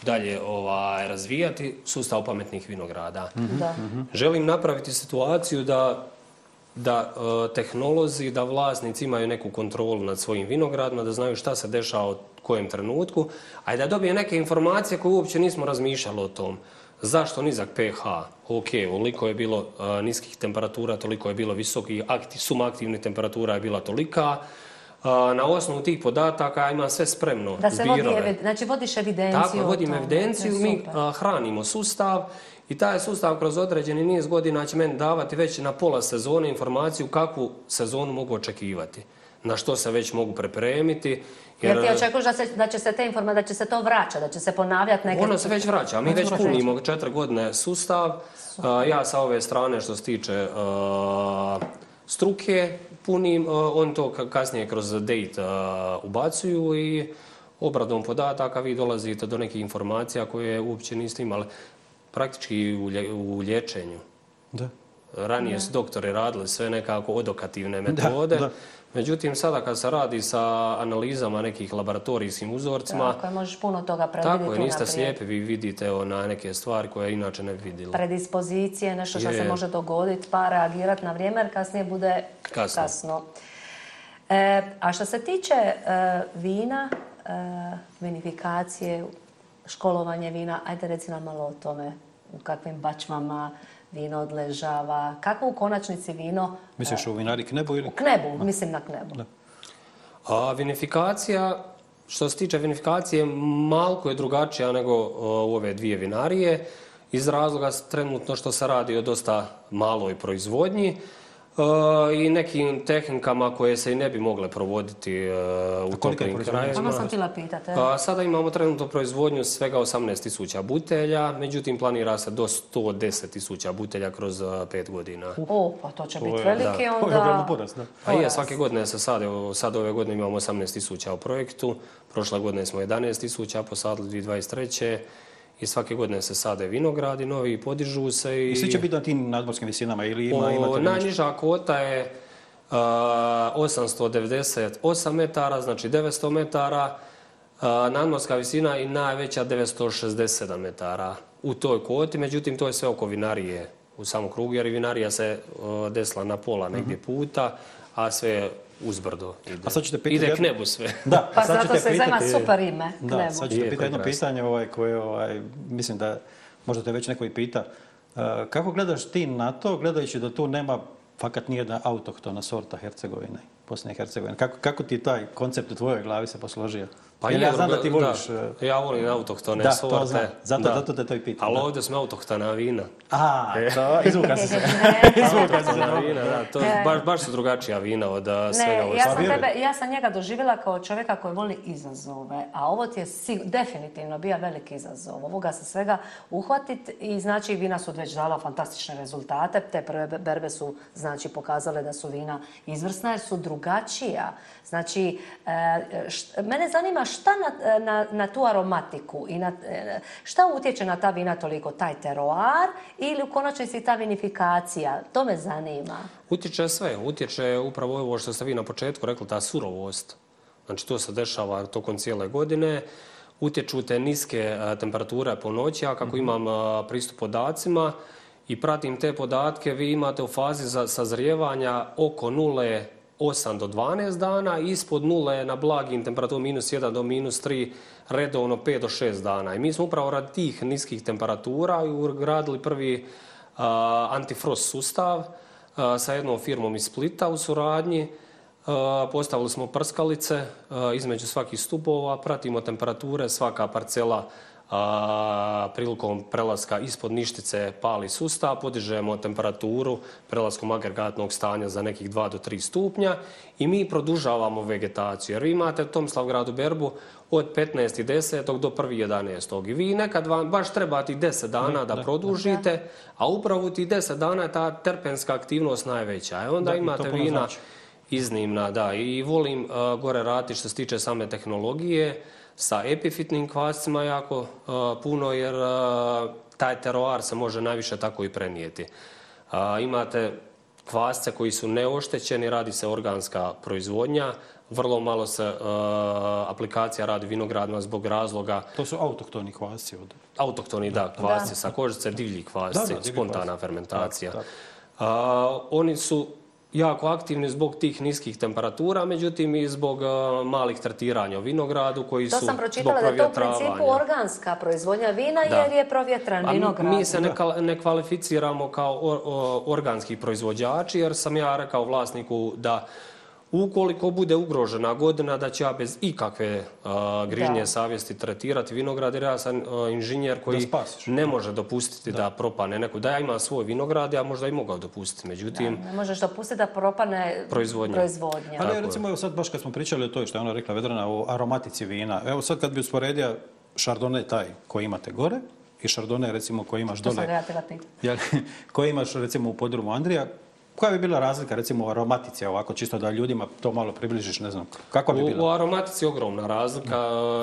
C: dalje ovaj, razvijati, sustav pametnih vinograda. Mm -hmm. da. Mm -hmm. Želim napraviti situaciju da da e, tehnolozi, da vlasnici imaju neku kontrolu nad svojim vinogradima, da znaju šta se dešava u kojem trenutku, a da dobije neke informacije koje uopće nismo razmišljali o tom. Zašto nizak pH? Ok, uliko je bilo e, niskih temperatura, toliko je bilo visokih, akti, suma aktivne temperatura je bila tolika, na osnovu tih podataka ima sve spremno. Da se zbirove. Znači, vodi,
B: znači vodiš evidenciju.
C: Tako, vodim evidenciju, mi a, hranimo sustav i taj sustav kroz određeni niz godina će meni davati već na pola sezone informaciju kakvu sezonu mogu očekivati na što se već mogu prepremiti.
B: Jer, jer ti očekuješ da, se, da će se te informa, da će se to vraća, da će se ponavljati neke...
C: Ono se već vraća. Mi ono već punimo četiri godine sustav. Uh, ja sa ove strane što se tiče uh, struke, punim, uh, on to kasnije kroz date uh, ubacuju i obradom podataka vi dolazite do nekih informacija koje uopće niste imali praktički u, lje, u lječenju. Da. Ranije da. su doktori radili sve nekako odokativne metode. Da, da. Međutim, sada kad se radi sa analizama nekih laboratorijskim uzorcima...
B: Tako je, možeš puno toga predvidjeti.
C: Tako
B: je,
C: niste naprijed. slijepi, vi vidite ona neke stvari koje inače ne bi vidjeli.
B: Predispozicije, nešto što se može dogoditi, pa reagirati na vrijeme, jer kasnije bude kasno. kasno. E, a što se tiče e, vina, e, vinifikacije, školovanje vina, ajde reci nam malo o tome, u kakvim bačvama, vino odležava. Kako u konačnici vino...
D: Misliš e,
B: u
D: vinari knebu
B: ili... U knebu, ne. mislim na knebu. Ne.
C: A vinifikacija, što se tiče vinifikacije, malko je drugačija nego e, u ove dvije vinarije. Iz razloga trenutno što se radi o dosta maloj proizvodnji. Uh, Uh, i nekim tehnikama koje se i ne bi mogle provoditi uh, u toplim krajima. Ono
B: sam tila pitate. Uh, pa,
C: sada imamo trenutno proizvodnju svega 18.000 butelja, međutim planira se do 110.000 butelja kroz uh, pet godina.
B: O, pa to će biti velike onda. To
C: je ogromno porast, ne? Pa je, svake godine se sade, sad ove godine imamo 18.000 u projektu, prošle godine smo 11.000 posadili 2023 i svake godine se sade vinogradi novi i podižu se. I, I
D: svi će biti na tim nadmorskim visinama ili ima, o, imate nešto?
C: Najniža kvota je a, 898 metara, znači 900 metara, a, nadmorska visina i najveća 967 metara u toj kvoti. Međutim, to je sve oko vinarije u samom krugu, jer vinarija se a, desila na pola negdje mhm. puta, a sve je uzbrdo. Ide, a sad ćete pitati... Ide k nebu sve.
B: Da, pa zato
D: se
B: pitati... zna super ime,
D: k da, nebu. Sad ćete pitati jedno krasno. pitanje ovaj, koje, ovaj, mislim da možda te već neko i pita. E, kako gledaš ti na to, gledajući da tu nema fakat nijedna autohtona sorta Hercegovine, Bosne i Hercegovine? Kako, kako ti taj koncept u tvojoj glavi se posložio? Pa ja, ja znam da ti voliš...
C: Da, e, e, ja volim autohtone da,
D: sorte. Da, to zato, da. zato te to i pitam.
C: Ali ovdje smo autohtona vina.
D: A,
C: e.
D: to, izvuka se se. izvuka se se. vina,
C: da. To, baš, baš su drugačija vina od
B: svega ovo. Ja sam, tebe, ja sam njega doživjela kao čovjeka koji voli izazove. A ovo ti je sigur, definitivno bio veliki izazov. Ovoga se svega uhvatit i znači vina su već dala fantastične rezultate. Te prve berbe su znači pokazale da su vina izvrsna jer su drugačija. Znači, e, št, mene zanima šta na, e, na, na tu aromatiku i na, e, šta utječe na ta vina toliko, taj teroar ili u konačnici ta vinifikacija? To me zanima.
C: Utječe sve. Utječe upravo ovo što ste vi na početku rekli, ta surovost. Znači to se dešava tokom cijele godine. Utječu te niske e, temperature po noći, a kako mm -hmm. imam pristup podacima, i pratim te podatke, vi imate u fazi za sazrijevanja oko nule 8 do 12 dana, ispod nula je na blagim temperaturu minus 1 do minus 3, redovno 5 do 6 dana. I mi smo upravo rad tih niskih temperatura ugradili prvi antifrost sustav sa jednom firmom iz Splita u suradnji. Postavili smo prskalice između svakih stupova, pratimo temperature svaka parcela stupova, prilikom prelaska ispod ništice pali sustav, podižemo temperaturu prelaskom agregatnog stanja za nekih 2 do 3 stupnja i mi produžavamo vegetaciju. Jer vi imate Tomislavgradu berbu od 15.10. do 1.11. I vi nekad vam baš trebati 10 dana da produžite, a upravo ti 10 dana je ta terpenska aktivnost najveća. E onda imate vina znači. iznimna. Da. I volim e, gore rati što se tiče same tehnologije. Uh, sa epifitnim kvascima jako e, puno, jer e, taj teroar se može najviše tako i prenijeti. E, imate kvasce koji su neoštećeni, radi se organska proizvodnja, vrlo malo se aplikacija radi vinogradno zbog razloga.
D: To su autoktoni kvasci?
C: Autoktoni, da, kvasci sa kožice, divlji kvasci, spontana fermentacija. Oni su jako aktivni zbog tih niskih temperatura, međutim i zbog e, malih tretiranja u vinogradu koji to su zbog
B: provjetravanja. To sam pročitala da
C: to u principu
B: organska proizvodnja vina da. jer je provjetran vinograd.
C: Mi se ne, ne kvalificiramo kao or, or, organski proizvođači jer sam ja rekao vlasniku da uh, Ukoliko bude ugrožena godina, da će ja bez ikakve a, grižnje da. savjesti tretirati vinograd, jer ja sam a, inženjer koji ne može dopustiti da. da propane neko. Da ja imam svoj vinograd, ja možda i mogao dopustiti. Međutim,
B: da. ne možeš dopustiti da propane proizvodnja. proizvodnja.
D: Ali
B: Tako
D: recimo, evo sad baš kad smo pričali o toj što je ona rekla Vedrana o aromatici vina, evo sad kad bi usporedio Chardonnay taj koji imate gore, i Chardonnay, recimo, koji imaš dole... To sam ja htjela pitati. Koji imaš, recimo, u podrumu Andrija, koja bi bila razlika, recimo, u aromatici, ovako, čisto da ljudima to malo približiš, ne znam, kako bi bila? U, u
C: aromatici ogromna razlika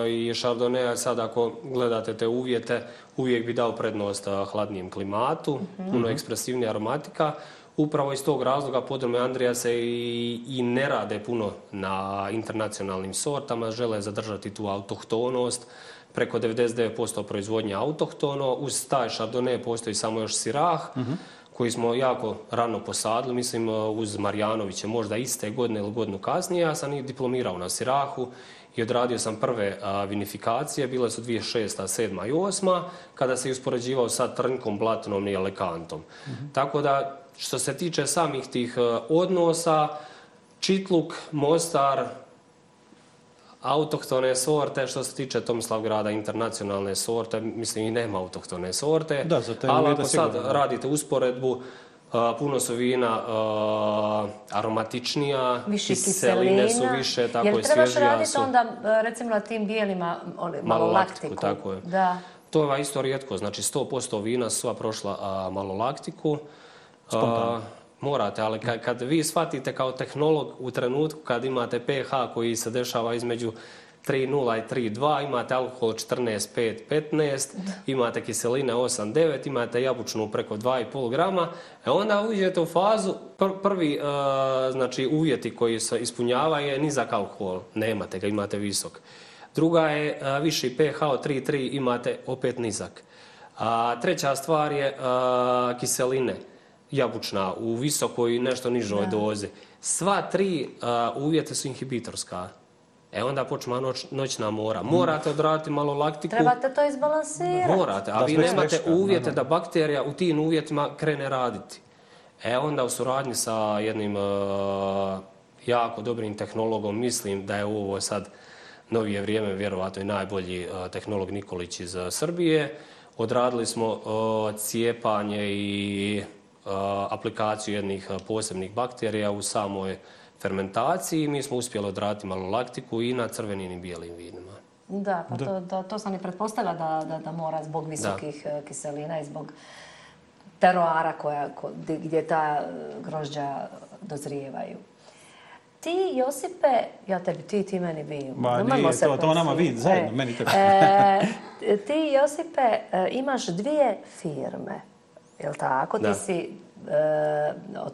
C: i Chardonnay, sad ako gledate te uvjete, uvijek bi dao prednost hladnijem klimatu, mhm. puno mm -hmm. ekspresivnija aromatika. Upravo iz tog razloga podrome Andrija se i, i ne rade puno na internacionalnim sortama, žele zadržati tu autohtonost, preko 99% proizvodnje autohtono. Uz taj Chardonnay postoji samo još Sirah, mm -hmm koji smo jako rano posadili, mislim e, uz Marjanovića, možda iste godine ili godinu kasnije, ja sam i diplomirao na Sirahu i odradio sam prve a, e, vinifikacije, bile su 2006. 7. i 8. kada se je uspoređivao sa Trnkom, Blatnom i Alekantom. Mm -hmm. Tako da, što se tiče samih tih e, odnosa, Čitluk, Mostar, autohtone sorte što se tiče Tomislavgrada, internacionalne sorte, mislim i nema autohtone sorte.
D: Da, za te Ali ako
C: sad sigurno. radite usporedbu, Uh, puno su vina uh, aromatičnija, više kiseline su više, tako je svježija. Jel trebaš raditi onda, e,
B: recimo, na tim bijelima ono, malolaktiku?
C: Malolaktiku, tako je. Da. To je isto rijetko, znači 100% vina sva prošla uh, malolaktiku.
D: Spontano. Uh,
C: Morate, ali kad, kad vi shvatite kao tehnolog u trenutku kad imate pH koji se dešava između 3.0 i 3.2, imate alkohol 14.5.15, imate kiseline 8.9, imate jabučnu preko 2.5 grama, e onda uđete u fazu, pr prvi e, znači uvjeti koji se ispunjava je nizak alkohol, nemate ga, imate visok. Druga je e, viši pH od 3.3, imate opet nizak. A, treća stvar je e, kiseline. kiseline jabučna u visokoj i nešto nižoj da. doze. Sva tri a, uh, uvjete su inhibitorska. E onda počne noć, noćna mora. Mm. Morate odraditi malo laktiku.
B: Trebate to izbalansirati.
C: Morate, a vi nemate uvjete da bakterija u tim uvjetima krene raditi. E onda u suradnji sa jednim uh, jako dobrim tehnologom, mislim da je ovo sad novije vrijeme, vjerovato i najbolji uh, tehnolog Nikolić iz uh, Srbije, odradili smo uh, cijepanje i aplikaciju jednih posebnih bakterija u samoj fermentaciji i mi smo uspjeli odraditi malolaktiku i na crvenim i bijelim vinima.
B: Da, pa da. To, da, to sam i pretpostavila da, da, da mora zbog visokih da. E, kiselina i zbog teroara koja, ko, gdje ta e, grožđa dozrijevaju. Ti, Josipe, ja tebi, ti, ti meni vi. Ma
D: nije,
B: to,
D: se to nama vi, zajedno, e, meni tebi. e,
B: ti, Josipe, e, imaš dvije firme. Je li tako? Da. Ti si e,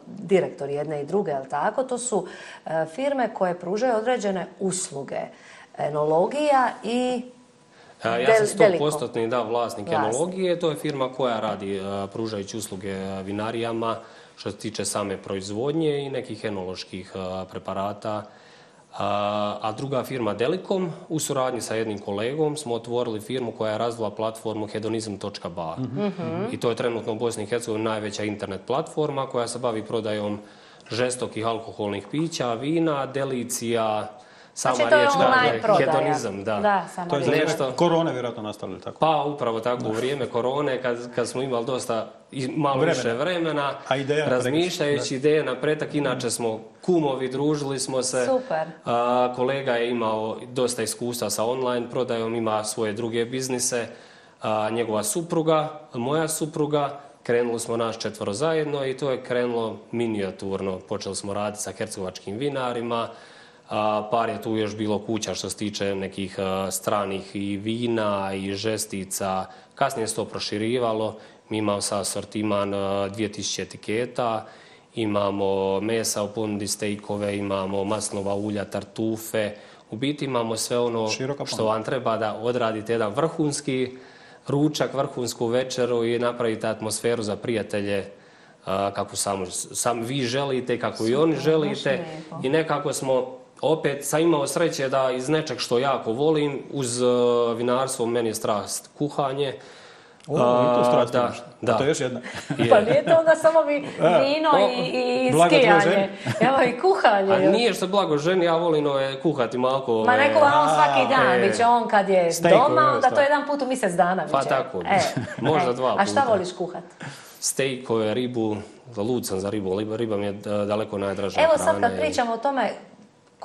B: direktor jedne i druge, je li tako? To su e, firme koje pružaju određene usluge. Enologija i Ja
C: sam 100% da, vlasnik, vlasnik enologije. To je firma koja radi e, pružajući usluge e, vinarijama što se tiče same proizvodnje i nekih enoloških e, preparata. Uh, a, a druga firma Delikom, u suradnji sa jednim kolegom, smo otvorili firmu koja je razvila platformu hedonizm.ba. Mm -hmm. I to je trenutno u Bosni i Hercegovini najveća internet platforma koja se bavi prodajom žestokih alkoholnih pića, vina, delicija, uh, Samo znači, riječ, da, je hedonizam, da. da
D: to je za nešto... korone vjerojatno nastalo ili tako?
C: Pa, upravo tako, u vrijeme korone, kad, kad smo imali dosta i malo vremena. više vremena, A ideja razmišljajući da. ideje na pretak, inače smo kumovi, družili smo se.
B: Super.
C: A, kolega je imao dosta iskustva sa online prodajom, ima svoje druge biznise. A, njegova supruga, moja supruga, krenuli smo naš četvoro zajedno i to je krenulo minijaturno. Počeli smo raditi sa hercegovačkim vinarima, Par je tu još bilo kuća što se tiče nekih stranih i vina i žestica. Kasnije se to proširivalo. Mi imamo sa sortiman 2000 etiketa. Imamo mesa u ponudi stejkove, imamo maslova ulja, tartufe. U biti imamo sve ono što vam treba da odradite jedan vrhunski ručak, vrhunsku večeru i napravite atmosferu za prijatelje kako sam, sam vi želite, kako Super, i oni želite. I nekako smo opet sam imao sreće da iz nečeg što jako volim, uz uh, vinarstvo, meni je strast kuhanje. O,
D: uh, i to strast da, da. To
B: je
D: još jedna. je.
B: Pa nije to onda samo vi, e, vino i, i skijanje. Evo i kuhanje. A
C: nije što blago žen, ja volim je kuhati malko. Ma
B: e. neko vam svaki dan, e, biće on kad je steak, doma, onda to jedan put u mjesec dana. Biće.
C: Pa tako, e. možda dva puta.
B: A šta voliš kuhat?
C: Steakove, ribu, lud sam za ribu, riba, riba mi je daleko najdraža
B: Evo
C: sad kad
B: pričamo o tome,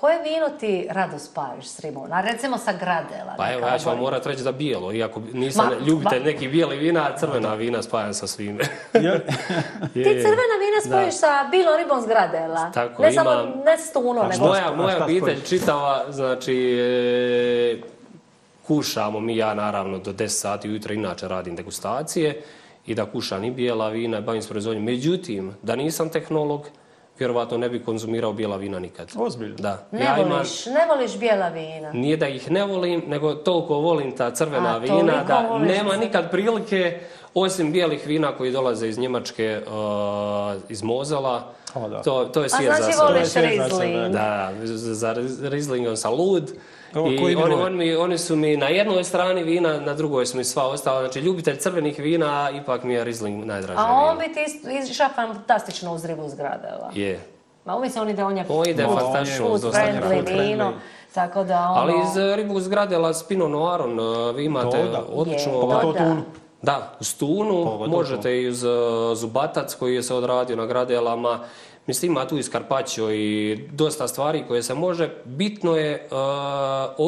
B: Koje vino ti rado spaviš s Rimona? Recimo sa Gradela. Pa evo,
C: ja ću vam morat reći za bijelo. Iako nisam ma, ljubitelj ma... neki bijeli vina, crvena vina spajam sa svime. je,
B: ti crvena vina spojiš sa bilo ribom s Gradela. Tako, ne imam... samo ne stuno. Nego...
C: Moja, moja obitelj čitava, znači... E, kušamo mi ja naravno do 10 sati ujutro inače radim degustacije i da kušam i bijela vina, bavim s proizvodnjom. Međutim, da nisam tehnolog, vjerovatno ne bi konzumirao bijela vina nikad.
D: Ozbiljno? Da.
B: Ne ja voliš, ima... ne voliš bijela vina?
C: Nije da ih ne volim, nego toliko volim ta crvena A, vina da voliš nema se... nikad prilike, osim bijelih vina koji dolaze iz Njemačke, uh, iz Mozela. O, da. To, to je svijet
B: za sve. A znači voliš Riesling?
C: Da, za Rieslingom sa Lud. Uh, I oni, oni, mi, oni su mi na jednoj strani vina, na drugoj su mi sva ostala. Znači, ljubitelj crvenih vina, a ipak mi je Riesling najdraži. A on
B: bi ti išla fantastično uz ribu zgrada,
C: ova? Je.
B: Ma umisli oni da on je...
C: On ide fantastično uz dostanje.
B: vino. Tako da ono...
C: Ali iz eh, ribu zgradela Spino Noiron eh, vi imate pa pa to, da. odlično...
D: Je, ovaj. to, da.
C: Da, stunu, Pogodobno. možete i uz uh, zubatac koji je se odradio na gradelama Mislim, ima tu i skarpaćo i dosta stvari koje se može. Bitno je uh,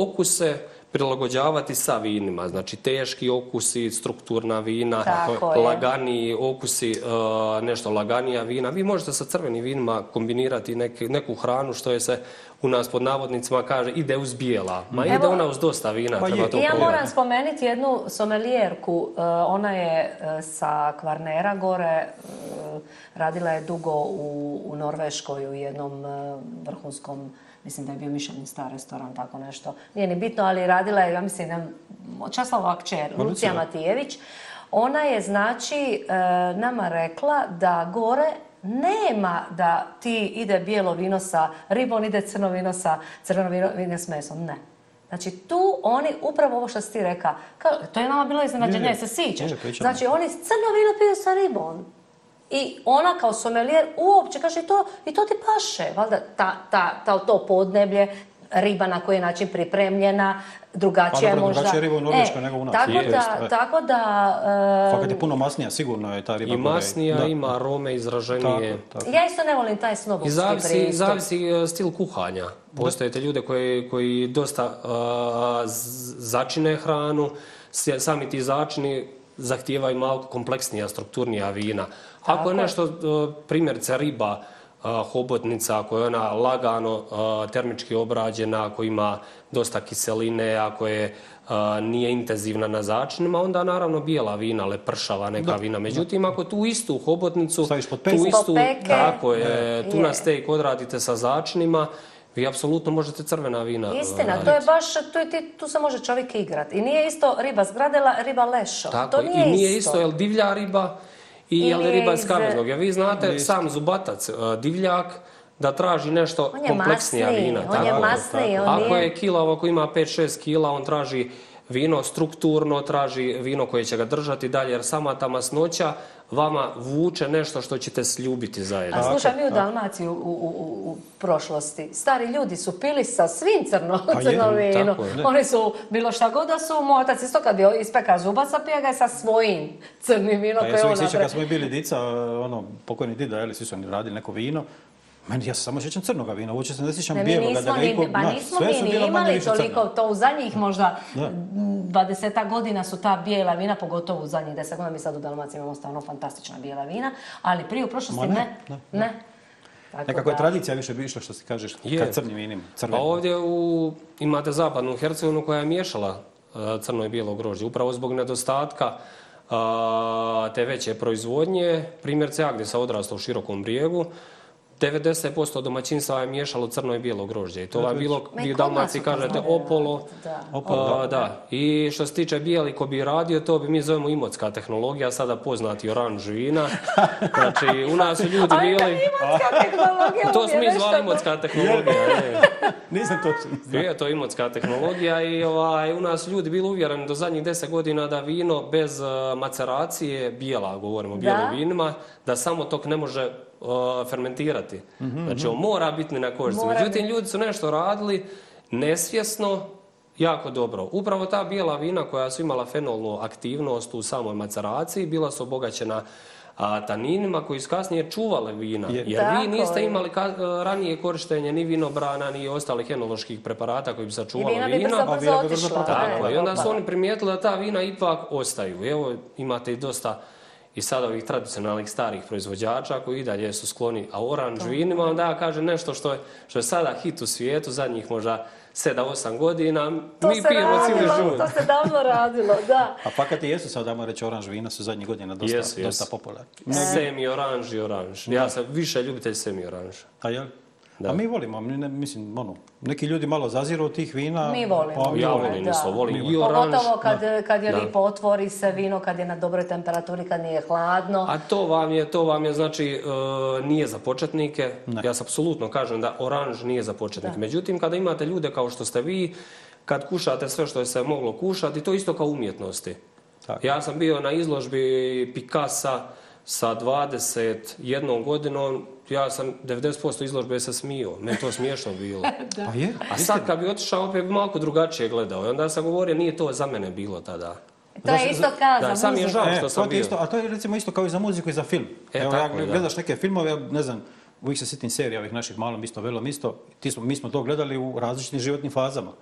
C: okuse prilagođavati sa vinima. Znači, teški okusi, strukturna vina, Tako laganiji je. okusi, uh, nešto laganija vina. Vi možete sa crvenim vinima kombinirati neki, neku hranu što je se u nas pod navodnicima kaže ide uz bijela. Ma mhm. Evo, ide ona uz dosta vina. Pa treba to ja
B: moram spomenuti jednu somelijerku. E, ona je e, sa Kvarnera gore. E, radila je dugo u, u Norveškoj u jednom vrhunskom Mislim da je bio Michelin star restoran, tako nešto. Nije ni bitno, ali radila je, ja mislim, ne, časlava kćer, Lucija. Lucija Matijević. Ona je, znači, nama rekla da gore nema da ti ide bijelo vino sa ribom, ide crno vino sa crveno vino, vino s mesom. Ne. Znači, tu oni, upravo ovo što si ti reka, kao, to je nama bilo iznenađenje, se sićaš. Znači, oni crno vino piju sa ribom. I ona kao somelijer uopće kaže i to, i to ti paše, valjda, ta, ta, ta, to podneblje, riba na koji je način pripremljena, drugačija pa, dobro, možda... Drugačija riba
D: u e, Norveškoj e, nego u nas.
B: Tako
D: jest,
B: da... E. Tako da um,
D: Fakat je puno masnija, sigurno je ta riba. I masnija,
C: je, ima arome izraženije. Tako,
B: tako. Ja isto ne volim taj snobovski I zavisi, pristup. I
C: zavisi e, stil kuhanja. Postoje te ljude koji, koji dosta uh, začine hranu, sami ti začini zahtijevaju malo kompleksnija, strukturnija vina. Ako tako. je nešto, uh, primjerice, riba, hobotnica, ako je ona lagano termički obrađena, ako ima dosta kiseline, ako je nije intenzivna na začinima, onda naravno bijela vina, lepršava neka da, vina. Međutim, da. ako tu istu hobotnicu, tu istu, peke, tako je, tu je. na steak odradite sa začinima, Vi apsolutno možete crvena vina
B: Istina, raditi. to je baš, tu, je, tu se može čovjek igrati. I nije isto riba zgradela, riba lešo. Tako, to nije,
C: i nije isto. isto,
B: jel
C: divlja riba, I je li riba iz Karlozloga? Vi znate ne, sam zubatac, e, divljak, da traži nešto kompleksnija vina.
B: On je masniji,
C: on, on je... Ako je kila, ako ima 5-6 kila, on traži vino strukturno, traži vino koje će ga držati dalje, jer sama ta masnoća vama vuče nešto što ćete sljubiti zajedno.
B: A slušaj, mi u Dalmaciji u, u, u, u prošlosti, stari ljudi su pili sa svim crno, pa crno jedu, vino. Tako, Oni su, bilo šta god da su, moj otac isto kad je ispeka zuba sa pijega sa svojim crnim vino. Pa koje je ono, sviče,
D: kad smo bili dica, ono, pokojni dida, jeli, svi su oni radili neko vino, Meni, ja se samo sjećam crnoga vina, uopće se ne sjećam ne, bijeloga.
B: Da
D: ga
B: iko, pa nismo na, mi ni imali toliko crno. to u zadnjih možda da. 20 godina su ta bijela vina, pogotovo u zadnjih 10 godina. Mi sad u Dalmaciji imamo stvarno fantastična bijela vina, ali prije u prošlosti Ma ne. ne. ne. ne. ne.
D: Tako Nekako da... je tradicija više bišla što si kažeš je. kad crnim vinima.
C: Pa crvenim. Pa ovdje u, imate zapadnu Hercegovinu koja je miješala uh, crno i bijelo grožđe. Upravo zbog nedostatka uh, te veće proizvodnje, primjer Ceagde sa odrasta u širokom brijegu, uh, 90% domaćinstva je miješalo crno i bijelo grožđe. I to je dakle, bilo, vi u Dalmaciji kažete, opolo. Da. Da. da. I što se tiče bijeli ko bi radio, to bi mi zovemo imotska tehnologija, sada poznati oranž vina. Znači, u nas su ljudi bili... A to je imotska tehnologija? To smo mi zvali tehnologija. Je.
D: Nisam to što Je
C: to imotska tehnologija i ovaj, u nas ljudi bili uvjereni do zadnjih 10 godina da vino bez eh, maceracije, bijela, govorimo o bijelim vinima, da samo tok ne može o, fermentirati. Mm -hmm. Znači, mhm. on mora biti na kožici. Međutim, ljudi su nešto radili nesvjesno, jako dobro. Upravo ta bijela vina koja su imala fenolnu aktivnost u samoj maceraciji, bila su obogaćena a taninima koji su kasnije čuvale vina. Je, jer vi niste je. imali ka, e, ranije korištenje ni vinobrana, ni ostalih enoloških preparata koji bi sačuvali I
B: vina. I vina bi brzo brzo
C: otišla. Tako, I onda su oni primijetili da ta vina ipak ostaju. Evo, imate i dosta uh, i sada ovih tradicionalnih starih proizvođača koji i dalje su skloni a oranž vinima, onda ja kažem nešto što je, što je sada hit u svijetu, zadnjih možda 7-8 godina, to mi pijemo cijeli žun.
B: To se davno radilo, da.
D: a pa kad jesu sad, da reći, oranž vina su zadnjih godina dosta, jesu, jesu. dosta popularni.
C: Semi oranž i oranž. Ja sam više ljubitelj semi oranža.
D: A jel? Da. A mi volimo, mi ne, mislim, ono, neki ljudi malo zaziru od tih vina.
B: Mi volimo. Pa,
C: ja volim, da. Nisla, volim. Mi
B: Pogotovo kad, da. kad je da. lipo otvori se vino, kad je na dobroj temperaturi, kad nije hladno.
C: A to vam je, to vam je znači, uh, nije za početnike. Ne. Ja se apsolutno kažem da oranž nije za početnike. Da. Međutim, kada imate ljude kao što ste vi, kad kušate sve što je se moglo kušati, to isto kao umjetnosti. Tako. Ja sam bio na izložbi Picasa sa 21 godinom, ja sam 90% izložbe sa smio. Meni to smiješno bilo.
D: da.
C: Pa
D: je.
C: A sad kad bi otišao, opet bi malo drugačije gledao. I onda sam govorio, nije to za mene bilo tada.
B: E, to je isto kao da, za muziku. Sam je žao
D: što sam e, to bio. Isto, a to je recimo isto kao i za muziku i za film. E, Evo, ja gledaš neke filmove, ja ne znam, uvijek se sitim serija ovih naših malom isto, velom isto. Ti smo, mi smo to gledali u različitim životnim fazama.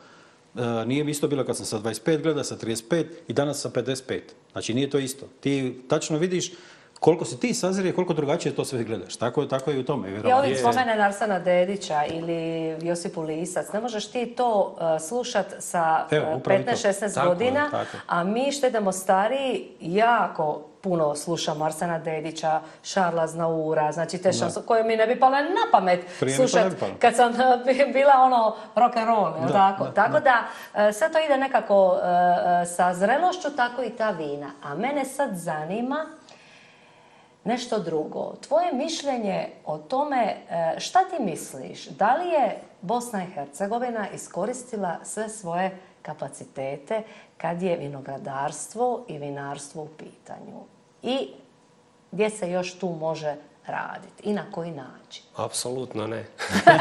D: E, nije mi isto bilo kad sam sa 25 gleda, sa 35 i danas sa 55. Znači, nije to isto. Ti tačno vidiš koliko si ti sazrije, koliko drugačije to sve gledaš. Tako, tako je i u tome.
B: Ja ovim spomene Narsana Dedića ili Josipu Lisac, ne možeš ti to uh, slušat sa uh, 15-16 godina, tako, tako. a mi štedamo stariji jako puno slušamo Arsena Dedića, Šarla Znaura, znači te šanse koje mi ne bi pale na pamet Prije slušat pa pale. kad sam uh, bila ono rock and roll, da, tako? Da, tako da. da uh, sve to ide nekako uh, sa zrelošću, tako i ta vina. A mene sad zanima, nešto drugo. Tvoje mišljenje o tome e, šta ti misliš? Da li je Bosna i Hercegovina iskoristila sve svoje kapacitete kad je vinogradarstvo i vinarstvo u pitanju? I gdje se još tu može raditi i na koji način?
C: Apsolutno ne.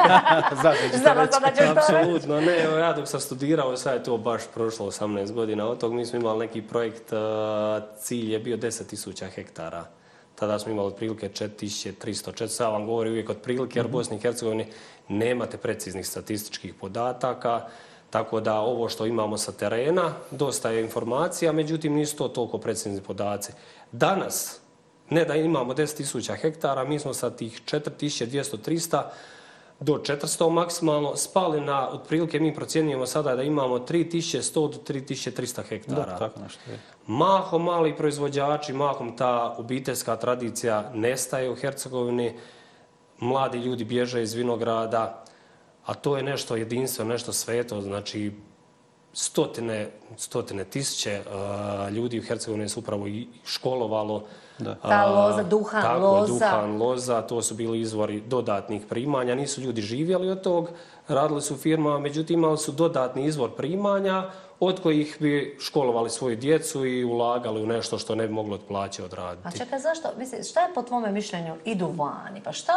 B: Znate, ću Znam reći. da ću
C: Apsolutno ne. Ja dok sam studirao, sad je to baš prošlo 18 godina od tog, mi smo imali neki projekt, e, cilj je bio 10.000 hektara tada smo imali otprilike 4300. Sada vam govori uvijek otprilike, jer u mhm. Bosni i Hercegovini nemate preciznih statističkih podataka, tako da ovo što imamo sa terena, dosta je informacija, međutim nisu to toliko precizni podaci. Danas, ne da imamo 10.000 hektara, mi smo sa tih 4200-300 hektara, do 400 maksimalno, spali na, otprilike mi procjenjujemo sada da imamo 3100 do 3300 hektara. Da, tako nešto je. Mahom mali proizvođači, mahom ta obiteljska tradicija nestaje u Hercegovini, mladi ljudi bježe iz vinograda, a to je nešto jedinstvo, nešto sveto, znači stotine, stotine tisuće ljudi u Hercegovini su upravo školovalo.
B: Da. Ta loza, duhan tako, loza.
C: duhan loza, to su bili izvori dodatnih primanja. Nisu ljudi živjeli od tog, radili su firma, međutim imali su dodatni izvor primanja od kojih bi školovali svoju djecu i ulagali u nešto što ne bi moglo od plaće odraditi.
B: A čekaj, zašto? Mislim, šta je po tvome mišljenju idu vani? Pa šta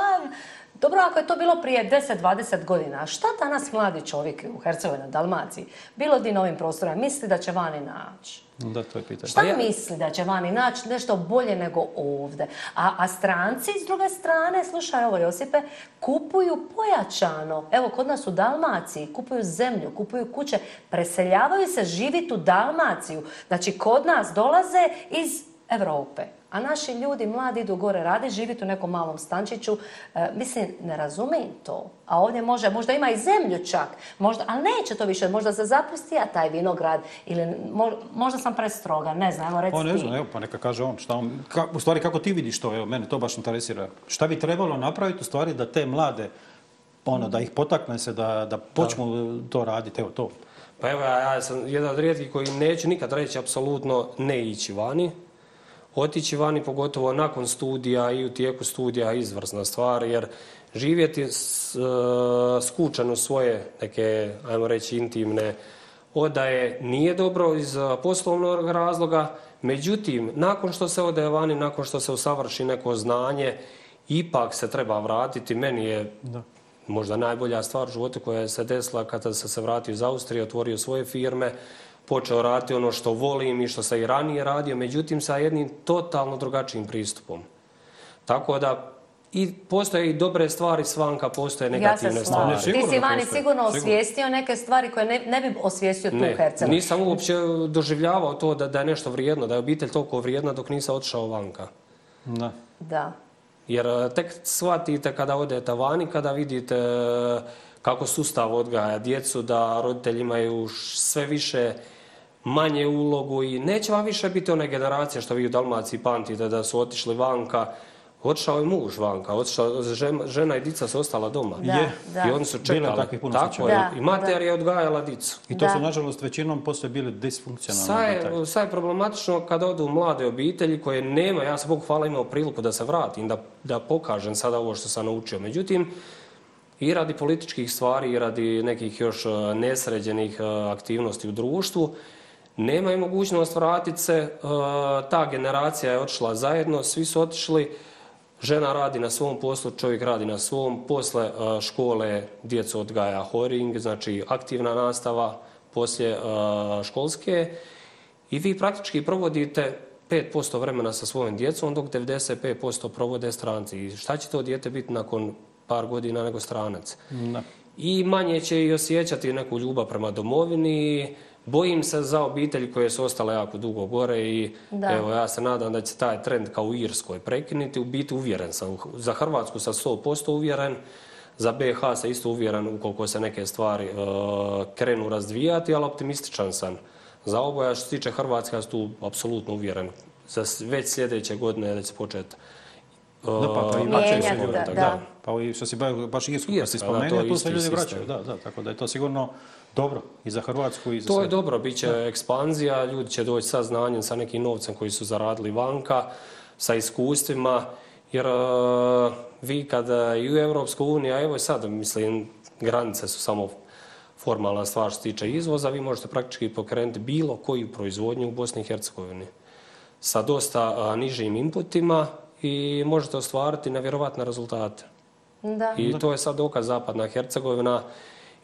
B: Dobro, ako je to bilo prije 10-20 godina, šta danas mladi čovjek u Hercegovini, Dalmaciji, bilo di na ovim prostorima, misli da će vani naći?
D: Da, to je pitanje.
B: Šta pa ja... misli da će vani naći nešto bolje nego ovde? A, a stranci, s druge strane, slušaj ovo, Josipe, kupuju pojačano. Evo, kod nas u Dalmaciji kupuju zemlju, kupuju kuće, preseljavaju se živiti u Dalmaciju. Znači, kod nas dolaze iz Evrope. A naši ljudi, mladi, idu gore radi, živi u nekom malom stančiću. E, mislim, ne razumijem to. A ovdje može, možda ima i zemlju čak, možda, ali neće to više, možda se zapusti, a taj vinograd, ili mo, možda sam prestroga, ne znam, evo reci
D: pa
B: ti. ne znam,
D: evo, pa neka kaže on, šta on, ka, u stvari kako ti vidiš to, evo, mene to baš interesira. Šta bi trebalo napraviti u stvari da te mlade, ono, da ih potakne se, da, da počnu da. to raditi, evo to.
C: Pa evo, ja sam jedan od rijetkih koji neće nikad reći apsolutno ne ići vani, otići vani, pogotovo nakon studija i u tijeku studija izvrsna stvar, jer živjeti e, skučan u svoje neke, ajmo reći, intimne odaje nije dobro iz e, poslovnog razloga, međutim, nakon što se odaje vani, nakon što se usavrši neko znanje, ipak se treba vratiti. Meni je da. možda najbolja stvar u životu koja je se desila kada se se vratio iz Austrije, otvorio svoje firme, počeo raditi ono što volim i što sam i ranije radio, međutim sa jednim totalno drugačijim pristupom. Tako da i postoje i dobre stvari svanka, postoje negativne ja stvari.
B: Ne, Ti si Vani sigurno osvijestio sigurno. neke stvari koje ne, ne bi osvijestio tu ne, u Hercegu.
C: Nisam uopće doživljavao to da, da je nešto vrijedno, da je obitelj toliko vrijedna dok nisam otišao vanka.
D: Da.
B: da.
C: Jer e, tek shvatite kada odete vani, kada vidite e, kako sustav odgaja djecu, da roditelji imaju sve više manje ulogu i neće vam više biti one generacije što vi u Dalmaciji pamtite da su otišli vanka. Otišao je muž vanka, otišao, žena i dica su ostala doma.
D: Da, je.
C: I oni su čekali. Bila takvih puno Tako je. I mater je odgajala dicu.
D: I to da. su, nažalost, većinom posle bili disfunkcionalni.
C: Sa je, sa je problematično kada odu mlade obitelji koje nema, ja sam Bogu hvala imao priliku da se vratim, da, da pokažem sada ovo što sam naučio. Međutim, i radi političkih stvari, i radi nekih još e, nesređenih e, aktivnosti u društvu, uh, nemaju mogućnost vratiti se, e, ta generacija je odšla zajedno, svi su otišli, žena radi na svom poslu, čovjek radi na svom, posle e, škole djeco odgaja horing, znači aktivna nastava poslje e, školske i vi praktički provodite 5% vremena sa svojim djecom, dok 95% provode stranci. I šta će to djete biti nakon par godina nego stranac? Ne. I manje će i osjećati neku ljubav prema domovini, i neku ljubav prema domovini, Bojim se za obitelji koje su ostale jako dugo gore i da. evo ja se nadam da će taj trend kao u Irskoj prekinuti. U biti uvjeren sam. Za Hrvatsku sa 100% uvjeren. Za BH se isto uvjeren ukoliko se neke stvari e, krenu razdvijati, ali optimističan sam. Za oboja što se tiče Hrvatska su tu apsolutno uvjeren. Za već sljedeće godine da će početi
B: e, Da, pa, pa, ima će se ljudi,
D: da, da. Pa i
B: što si
D: baš Irsku, Irska, kad si spomenuo, tu se ljudi vraćaju. Da, da, tako da je to sigurno dobro i za Hrvatsku i za
C: To sve. je dobro, bit će ekspanzija, ljudi će doći sa znanjem, sa nekim novcem koji su zaradili vanka, sa iskustvima, jer uh, vi kada e, i u Evropsku uniju, a evo sad, mislim, granice su samo formalna stvar što tiče izvoza, vi možete praktički pokrenuti bilo koju proizvodnju u Bosni i Hercegovini sa dosta a, e, nižim inputima i možete ostvariti nevjerovatne rezultate. Da. I to je sad dokaz Zapadna Hercegovina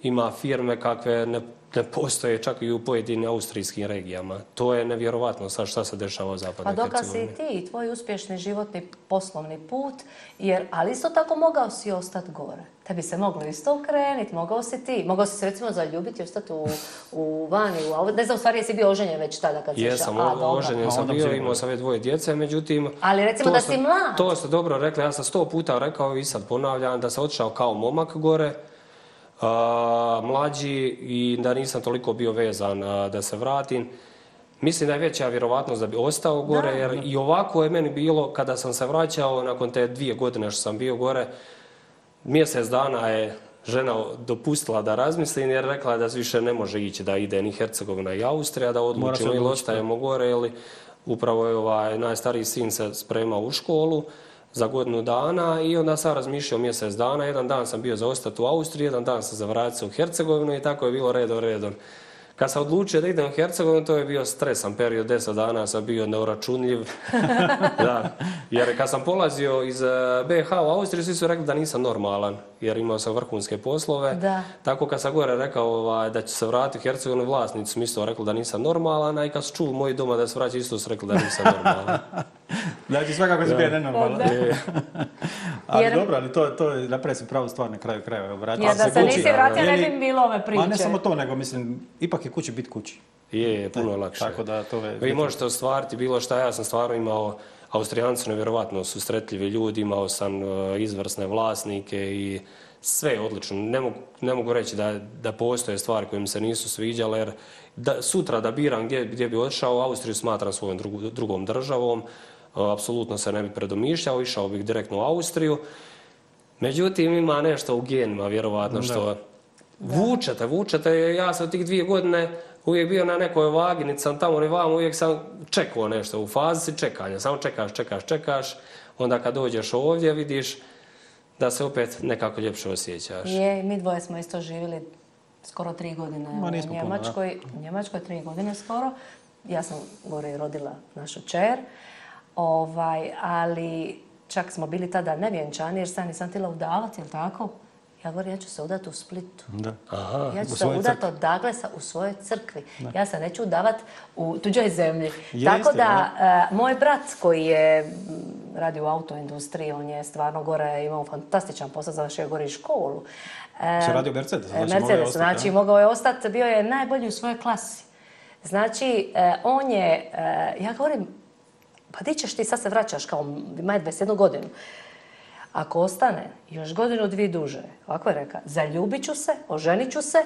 C: ima firme kakve ne, ne postoje čak i u pojedini austrijskim regijama. To je nevjerovatno sa šta se dešava u zapadnoj
B: Hercegovini.
C: Pa dokaz
B: Hercegovine. si i ti, tvoj uspješni životni poslovni put, jer, ali isto tako mogao si ostati gore. Tebi se moglo isto ukrenuti, mogao si ti. Mogao si se recimo zaljubiti i ostati u, u vani. U, ne znam, u stvari jesi bio oženjen već tada kad se
C: išao. Jesam, oženjen sam bio, imao sam dvoje djece, međutim...
B: Ali recimo da si mlad.
C: To ste dobro rekli, ja sam sto puta rekao i sad ponavljam da se otišao kao momak gore mlađi i da nisam toliko bio vezan da se vratim. Mislim da je veća vjerovatnost da bi ostao gore, jer i ovako je meni bilo kada sam se vraćao nakon te dvije godine što sam bio gore, mjesec dana je žena dopustila da razmislim jer rekla je da više ne može ići da ide ni Hercegovina i Austrija, da odlučimo ili ostajemo gore ili upravo je ovaj najstariji sin se spremao u školu. Uh, za godinu dana i onda sam razmišljao mjesec dana. Jedan dan sam bio za ostat u Austriji, jedan dan sam zavracio u Hercegovinu i tako je bilo redom, redom. Kad sam odlučio da idem u Hercegovinu, to je bio stresan period, deset dana sam bio neuračunljiv. da. Jer kad sam polazio iz BH eh, u Austriju, svi su rekli da nisam normalan, jer imao sam vrhunske poslove.
B: Da.
C: Tako kad sam gore rekao ovaj, da ću se vratiti u Hercegovinu, vlasnici mi isto rekli da nisam normalan, a i kad su čuli moji doma da se vraća, isto su rekli da nisam normalan.
D: Znači, svakako se bija jedna bala. Ali Jer... dobro, ali to, to je napravio pravu stvar na kraju krajeva. Jer
B: da se
D: kući,
B: nisi vratio, ne bi bilo ove priče. Ma
D: ne samo to, nego mislim, ipak je kući biti kući.
C: Je, je, puno je lakše. Tako
D: da to je...
C: Vi možete ostvariti bilo šta, ja sam stvarno imao Austrijanci nevjerovatno su sretljivi ljudi, imao sam e, izvrsne vlasnike i sve je odlično. Ne mogu, ne mogu reći da, da postoje stvari koje mi se nisu sviđale, jer da, sutra da biram gdje, gdje bi otišao, Austriju smatram svojom drugu, drugom državom, uh, E, apsolutno se ne bi predomišljao, išao bih direktno u Austriju. Međutim, ima nešto u genima, vjerovatno, što da. vučete, vučete. Ja sam od tih dvije godine uvijek bio na nekoj vaginici, sam tamo ni vam, uvijek sam čekao nešto u fazi si čekanja. Samo čekaš, čekaš, čekaš. Onda kad dođeš ovdje, vidiš da se opet nekako ljepše osjećaš.
B: Je, mi dvoje smo isto živjeli skoro tri godine Ma, u Njemačkoj. Puno, u Njemačkoj tri godine skoro. Ja sam gore rodila našu čer ovaj, ali čak smo bili tada nevjenčani jer sam nisam tila udavati, jel tako? Ja govorim, ja ću se udati u Splitu.
D: Da.
B: Aha, ja ću se udati od Daglesa u svojoj crkvi. Da. Ja se neću udavati u tuđoj zemlji. Jeste, tako da, uh, moj brat koji je mm, radi u autoindustriji, on je stvarno gore imao fantastičan posao, završio gore i školu. E, se radi u
D: Mercedes, znači Mercedes, mogao je ostati. Znači, mogao je ostati, bio je najbolji u svojoj klasi.
B: Znači, uh, on je, uh, ja govorim, pa di ćeš ti sad se vraćaš kao maj 21 godinu. Ako ostane još godinu dvi duže, ovako je reka, zaljubit ću se, oženit ću se,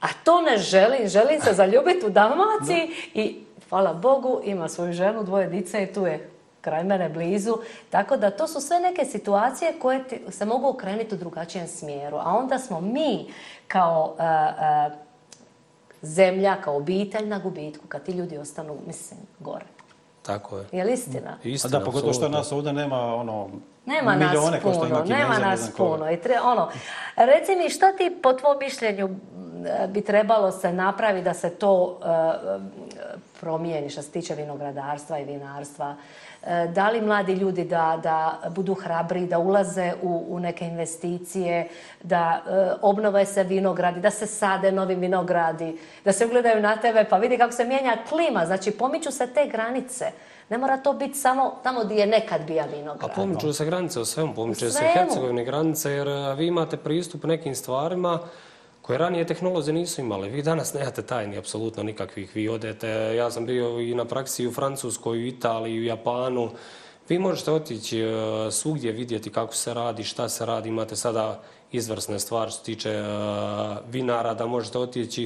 B: a to ne želim, želim se zaljubiti u Dalmaciji i hvala Bogu, ima svoju ženu, dvoje dice i tu je kraj mene blizu. Tako da to su sve neke situacije koje ti, se mogu okrenuti u drugačijem smjeru. A onda smo mi kao a, e, a, e, zemlja, kao obitelj na gubitku kad ti ljudi ostanu, mislim, gore.
C: Tako je. Je
B: li istina? Mm,
D: istina, A da, pogotovo što nas ovdje nema ono, nema milione kao što
B: ima
D: Kineza.
B: Nema
D: nas
B: puno. I tre, ono, reci mi, što ti po tvojom mišljenju bi trebalo se napravi da se to uh, promijeni što se tiče vinogradarstva i vinarstva? Uh, E, da li mladi ljudi da, da budu hrabri, da ulaze u, u neke investicije, da e, obnove se vinogradi, da se sade novi vinogradi, da se ugledaju na tebe pa vidi kako se mijenja klima. Znači, pomiću se te granice. Ne mora to biti samo tamo gdje je nekad bija vinograd.
C: A pomiću se granice o svemu, pomiću svemu. se Hercegovine granice, jer e, vi imate pristup nekim stvarima koje ranije tehnolozi nisu imali. Vi danas nemate tajni apsolutno nikakvih. Vi odete, ja sam bio i na praksi u Francuskoj, u Italiji, u Japanu. Vi možete otići e, svugdje vidjeti kako se radi, šta se radi. Imate sada izvrsne stvari što tiče e, vinara, da možete otići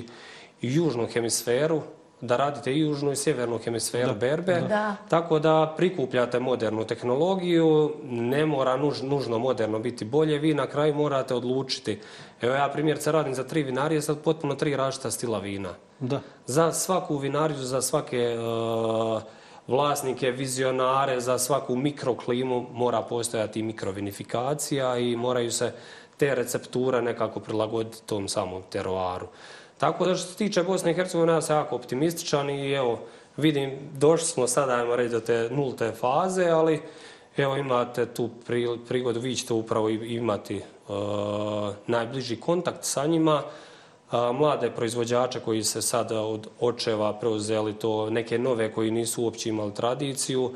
C: i južnu hemisferu, da radite i južnu i severnu hemisferu da. berbe,
B: da.
C: tako da prikupljate modernu tehnologiju, ne mora nuž, nužno moderno biti bolje, vi na kraju morate odlučiti. Evo ja primjerce radim za tri vinarije, sad potpuno tri rašta stila vina.
D: Da.
C: Za svaku vinariju, za svake uh, vlasnike, vizionare, za svaku mikroklimu mora postojati mikrovinifikacija i moraju se te recepture nekako prilagoditi tom samom teroaru. Uh, Tako da što se tiče Bosne i Hercegovine, ja sam jako optimističan i evo, vidim, došli smo sada, ajmo reći, do te nulte faze, ali evo imate tu prigodu, vi ćete upravo imati uh, najbliži kontakt sa njima. E, mlade proizvođače koji se sada od očeva preuzeli to, neke nove koji nisu uopće imali tradiciju,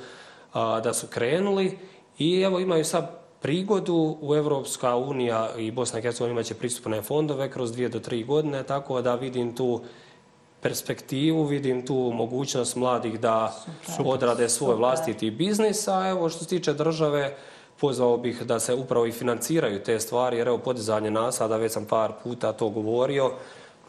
C: da su krenuli i evo imaju sad prigodu u Evropska unija i Bosna i Hercegovina imaće pristupne fondove kroz dvije do tri godine, tako da vidim tu perspektivu, vidim tu mogućnost mladih da Super. odrade svoj vlastiti biznis, a evo što se tiče države, pozvao bih da se upravo i financiraju te stvari, jer evo podizanje nasada, već sam par puta to govorio,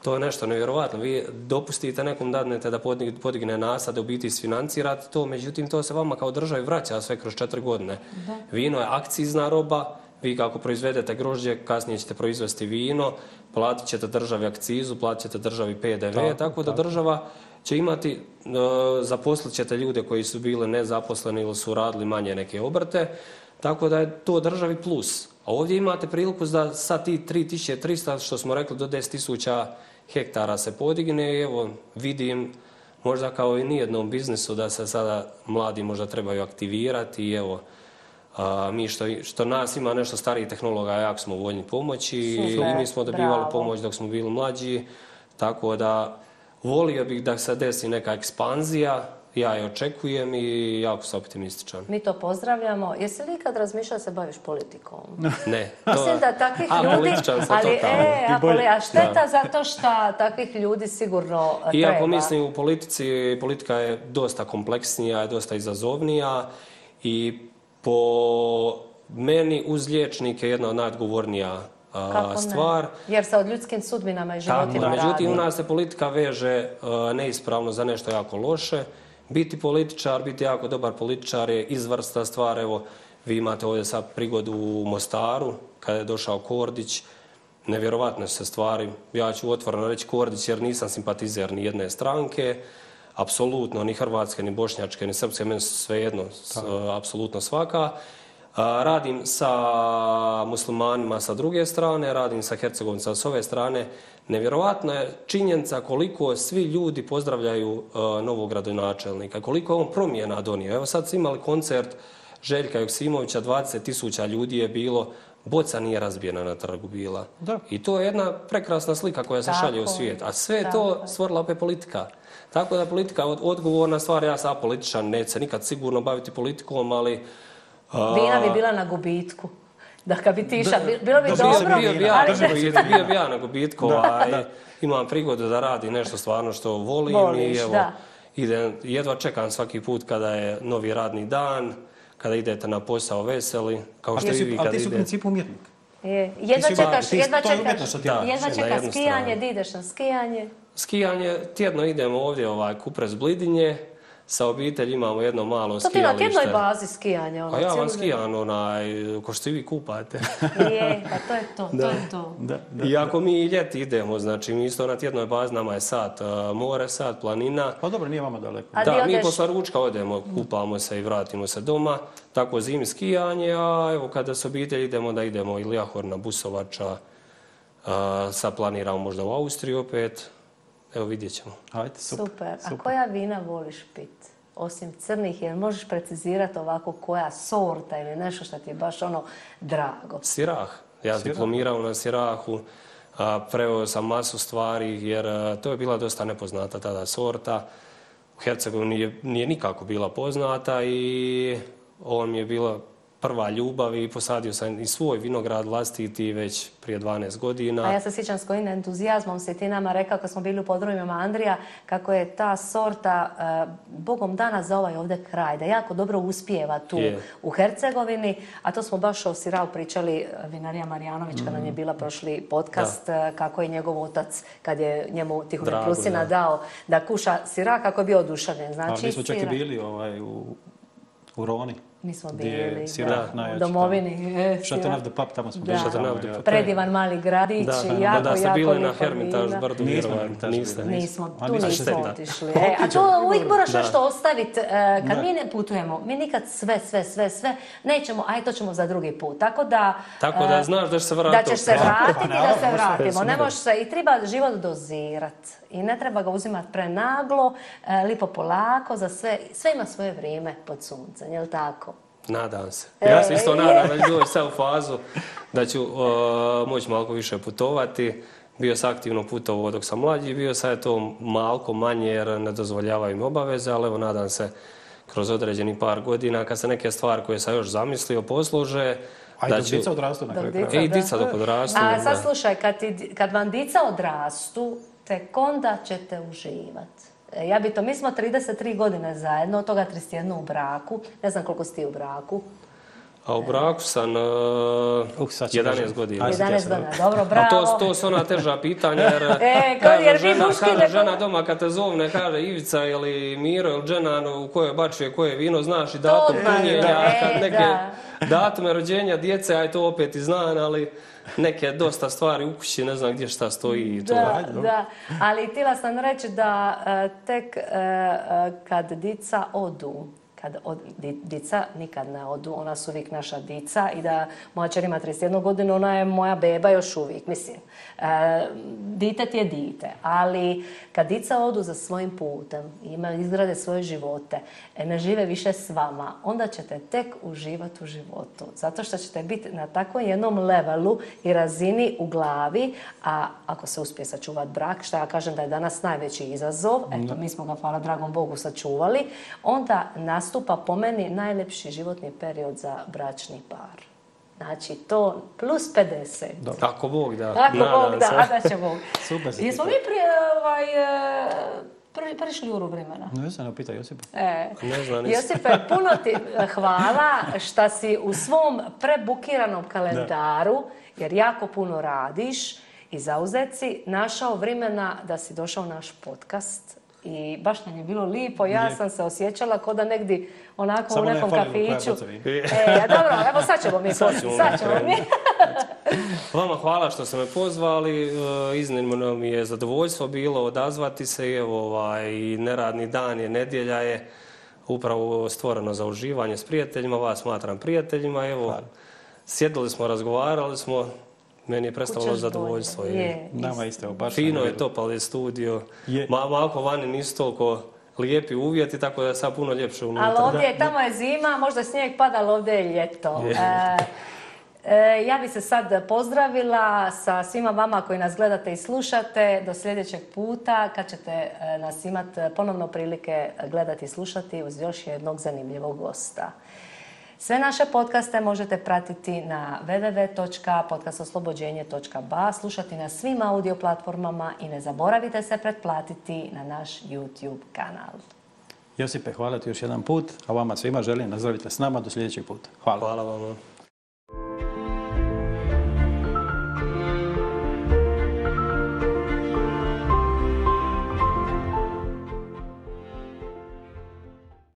C: to je nešto nevjerovatno. Vi dopustite nekom dadnete da podigne nasad, da u biti sfinancirate to, međutim, to se vama kao državi vraća sve kroz četiri godine. Da. Vino je akcizna roba, vi kako proizvedete grožđe, kasnije ćete proizvesti vino, platit ćete državi akcizu, platit ćete državi PDV, da, tako da tako. država će imati, e, zaposlit ćete ljude koji su bile nezaposleni ili su radili manje neke obrte, tako da je to državi plus. A ovdje imate priliku da sa ti 3300, što smo rekli, do 10.000 hektara se podigne. Evo, vidim, možda kao i nijednom biznisu, da se sada mladi možda trebaju aktivirati. Evo, a, mi što, što nas ima nešto starijih tehnologa, jako smo voljni pomoći. Super, I mi smo dobivali bravo. pomoć dok smo bili mlađi. Tako da, volio bih da se desi neka ekspanzija, ja je očekujem i jako sam optimističan.
B: Mi to pozdravljamo. Jesi li ikad razmišljao da se baviš politikom?
C: Ne.
B: To... Mislim da takvih a, ljudi... A, sam ali, totalno. E, a šteta da. zato što takvih ljudi sigurno e, treba. Iako
C: mislim u politici, politika je dosta kompleksnija, je dosta izazovnija i po meni uz liječnike jedna od najodgovornija Kako stvar.
B: Ne? Jer sa od ljudskim sudbinama i životima Tako, radi.
C: Međutim, u nas
B: se
C: politika veže e, neispravno za nešto jako loše. Mm biti političar, biti jako dobar političar je izvrsta stvar. Evo, vi imate ovdje sad prigodu u Mostaru, kada je došao Kordić, nevjerovatne se stvari. Ja ću otvoreno reći Kordić jer nisam simpatizer ni jedne stranke, apsolutno ni Hrvatske, ni Bošnjačke, ni Srpske, meni su sve jedno, e, apsolutno svaka. E, radim sa muslimanima sa druge strane, radim sa Hercegovicama sa ove strane, Nevjerovatna je činjenica koliko svi ljudi pozdravljaju e, novog gradonačelnika, koliko je on promjena donio. Evo sad su imali koncert Željka Joksimovića, 20.000 ljudi je bilo, boca nije razbijena na trgu bila. Da. I to je jedna prekrasna slika koja se Tako. šalje u svijet. A sve je to stvorila opet politika. Tako da politika je odgovorna stvar. Ja sam apolitičan, neće se nikad sigurno baviti politikom, ali...
B: A... Vina bi bila na gubitku da kad bi ti bilo bi dobro. Nisam bio
C: bi ja, ali, bio, bio, bio bi ja na gubitku, a imam prigodu da radi nešto stvarno što volim. Voliš, i evo, ide, jedva čekam svaki put kada je novi radni dan, kada idete na posao veseli,
D: kao što i vi kada idete. Ali ti su u principu umjetnik. Je, jedva
B: čekaš, jedva čekaš, jedva čekaš skijanje, da ideš na skijanje.
C: Skijanje, tjedno idemo ovdje ovaj, kupres Blidinje, sa obitelji imamo jedno malo skijalište.
B: To ti na jednoj bazi skijanja.
C: Ono, pa ja vam skijan, onaj, ko što vi
B: kupate. je, pa to je to, da. to je to. Da,
C: da, I ako da. mi ljeti idemo, znači mi isto na tjednoj bazi, nama je sad uh, e, more, sad planina.
D: Pa dobro, nije vama daleko.
C: Da, mi odeš... posla ručka odemo, kupamo se i vratimo se doma. Tako zimi skijanje, a evo kada s obitelji idemo, da idemo ili Ahor na Busovača. Uh, sad planiramo možda u Austriju opet. Evo vidjet ćemo.
B: Ajde, super. super. A super. koja vina voliš pit? Osim crnih, jer možeš precizirati ovako koja sorta ili nešto što ti je baš ono drago?
C: Sirah. Ja sam diplomirao na Sirahu. Preo sam masu stvari jer to je bila dosta nepoznata tada sorta. U Hercegovini nije, nije nikako bila poznata i ovo mi je bila prva ljubav i posadio sam i svoj vinograd vlastiti već prije 12 godina.
B: A ja se sjećam s kojim entuzijazmom se ti nama rekao kad smo bili u podrumima Andrija kako je ta sorta eh, bogom dana za ovaj ovdje kraj, da jako dobro uspijeva tu je. u Hercegovini. A to smo baš o Sirau pričali eh, vinarija Marijanović kada mm. nam je mm. bila prošli podcast, da. Eh, kako je njegov otac kad je njemu Tihomir Prusina da. dao da kuša Sira kako je bio odušavljen. Znači, A, mi znači,
D: smo čak i bili ovaj, u, u Roni
B: mi
D: smo
B: bili da, da, u domovini.
D: Šatan
B: of the Pup, tamo smo bili. Šatan of the Pup. Predivan mali gradić,
C: da, da, jako, da, da,
B: jako lijepo vina.
C: Da, na Hermitaž, bar tu nismo.
B: Nismo, nismo, nismo. nismo tu nismo, nismo otišli. E, a to uvijek moraš da. nešto ostaviti. Uh, e, kad ne. mi ne putujemo, mi nikad sve, sve, sve, sve nećemo, aj to ćemo za drugi put. Tako da... Uh,
C: Tako da e, znaš
B: da ćeš se vratiti. Da ćeš se pa, pa, vratiti, pa, da se vratimo. Ne možeš se, i treba život dozirati. I ne treba ga uzimati prenaglo, e, lipo polako, za sve, sve ima svoje vrijeme pod suncem, je li tako?
C: Nadam se. E, ja se isto nadam da ću doći sad u fazu da ću uh, moći malko više putovati. Bio sam aktivno putovo dok sam mlađi, bio sad je to malko manje jer ne dozvoljavaju mi obaveze, ali evo nadam se kroz određeni par godina kad se neke stvari koje sam još zamislio posluže,
D: Ajde, da
C: dok ću...
D: dica odrastu na kraju kraja.
C: E,
D: I
C: dica dok odrastu.
B: A sad slušaj, kad, ti, kad vam dica odrastu, tek onda ćete uživati. E, ja bi to, mi smo 33 godine zajedno, od toga 31 u braku. Ne znam koliko ste u braku.
C: A u braku sam e, uh, uh, 11 kažem. godina. 11 godina,
B: dobro, bravo.
C: A to, to su ona teža pitanja, jer, e, kod, jer žena, kaže, žena doma kad te zovne, kaže Ivica ili Miro ili Dženan, ono, u koje bačuje, koje vino, znaš i datum punjenja, e, neke da. datume rođenja djece, aj to opet i znan, ali neke dosta stvari u kući, ne znam gdje šta stoji i to. Da, da. Ali htjela sam reći da e, tek e, e, kad dica odu, kad od, dica nikad ne odu, ona su uvijek naša dica i da moja čer ima 31 godinu, ona je moja beba još uvijek, mislim. E, dite ti je dite, ali kad dica odu za svojim putem, ima izgrade svoje živote, e, ne žive više s vama, onda ćete tek uživati u životu. Zato što ćete biti na takvom jednom levelu i razini u glavi, a ako se uspije sačuvati brak, što ja kažem da je danas najveći izazov, eto, mm. mi smo ga, hvala dragom Bogu, sačuvali, onda nas nastupa po meni najljepši životni period za bračni par. Znači, to plus 50. Dobro. Tako Bog da. Tako Nadam Bog da, da će Bog. Super se. Jesmo mi prije, ovaj, e, pre, prešli uru vremena? No, ja sam ne pita Josipa. E, ne znam, Josipe, puno ti hvala što si u svom prebukiranom kalendaru, da. jer jako puno radiš i zauzeci, našao vremena da si došao u naš podcast i baš nam je bilo lipo. Ja Lijek. sam se osjećala kao da negdje onako Samo u nekom ne kafiću. E, dobro, evo sad ćemo mi. Sad ćemo, sad ćemo mi. Vama hvala što ste me pozvali. E, iznimno mi je zadovoljstvo bilo odazvati se. Evo, ovaj, neradni dan je, nedjelja je upravo stvoreno za uživanje s prijateljima. Vas smatram prijateljima. Evo, hvala. sjedili smo, razgovarali smo meni je prestalo Kućaš zadovoljstvo. Je. Je. Nama isto, baš Fino je to, pa je studio. Je. Ma, malo vani nisu toliko lijepi uvjeti, tako da je sad puno ljepše unutra. Ali ovdje, da? tamo je zima, možda snijeg pada, ali ovdje je ljeto. Je. E, e, ja bi se sad pozdravila sa svima vama koji nas gledate i slušate. Do sljedećeg puta, kad ćete e, nas imati ponovno prilike gledati i slušati uz još jednog zanimljivog gosta. Sve naše podcaste možete pratiti na www.podcastoslobođenje.ba, slušati na svim audio platformama i ne zaboravite se pretplatiti na naš YouTube kanal. Josipe, hvala ti još jedan put, a vama svima želim nazdravite s nama do sljedećeg puta. Hvala. Hvala vam.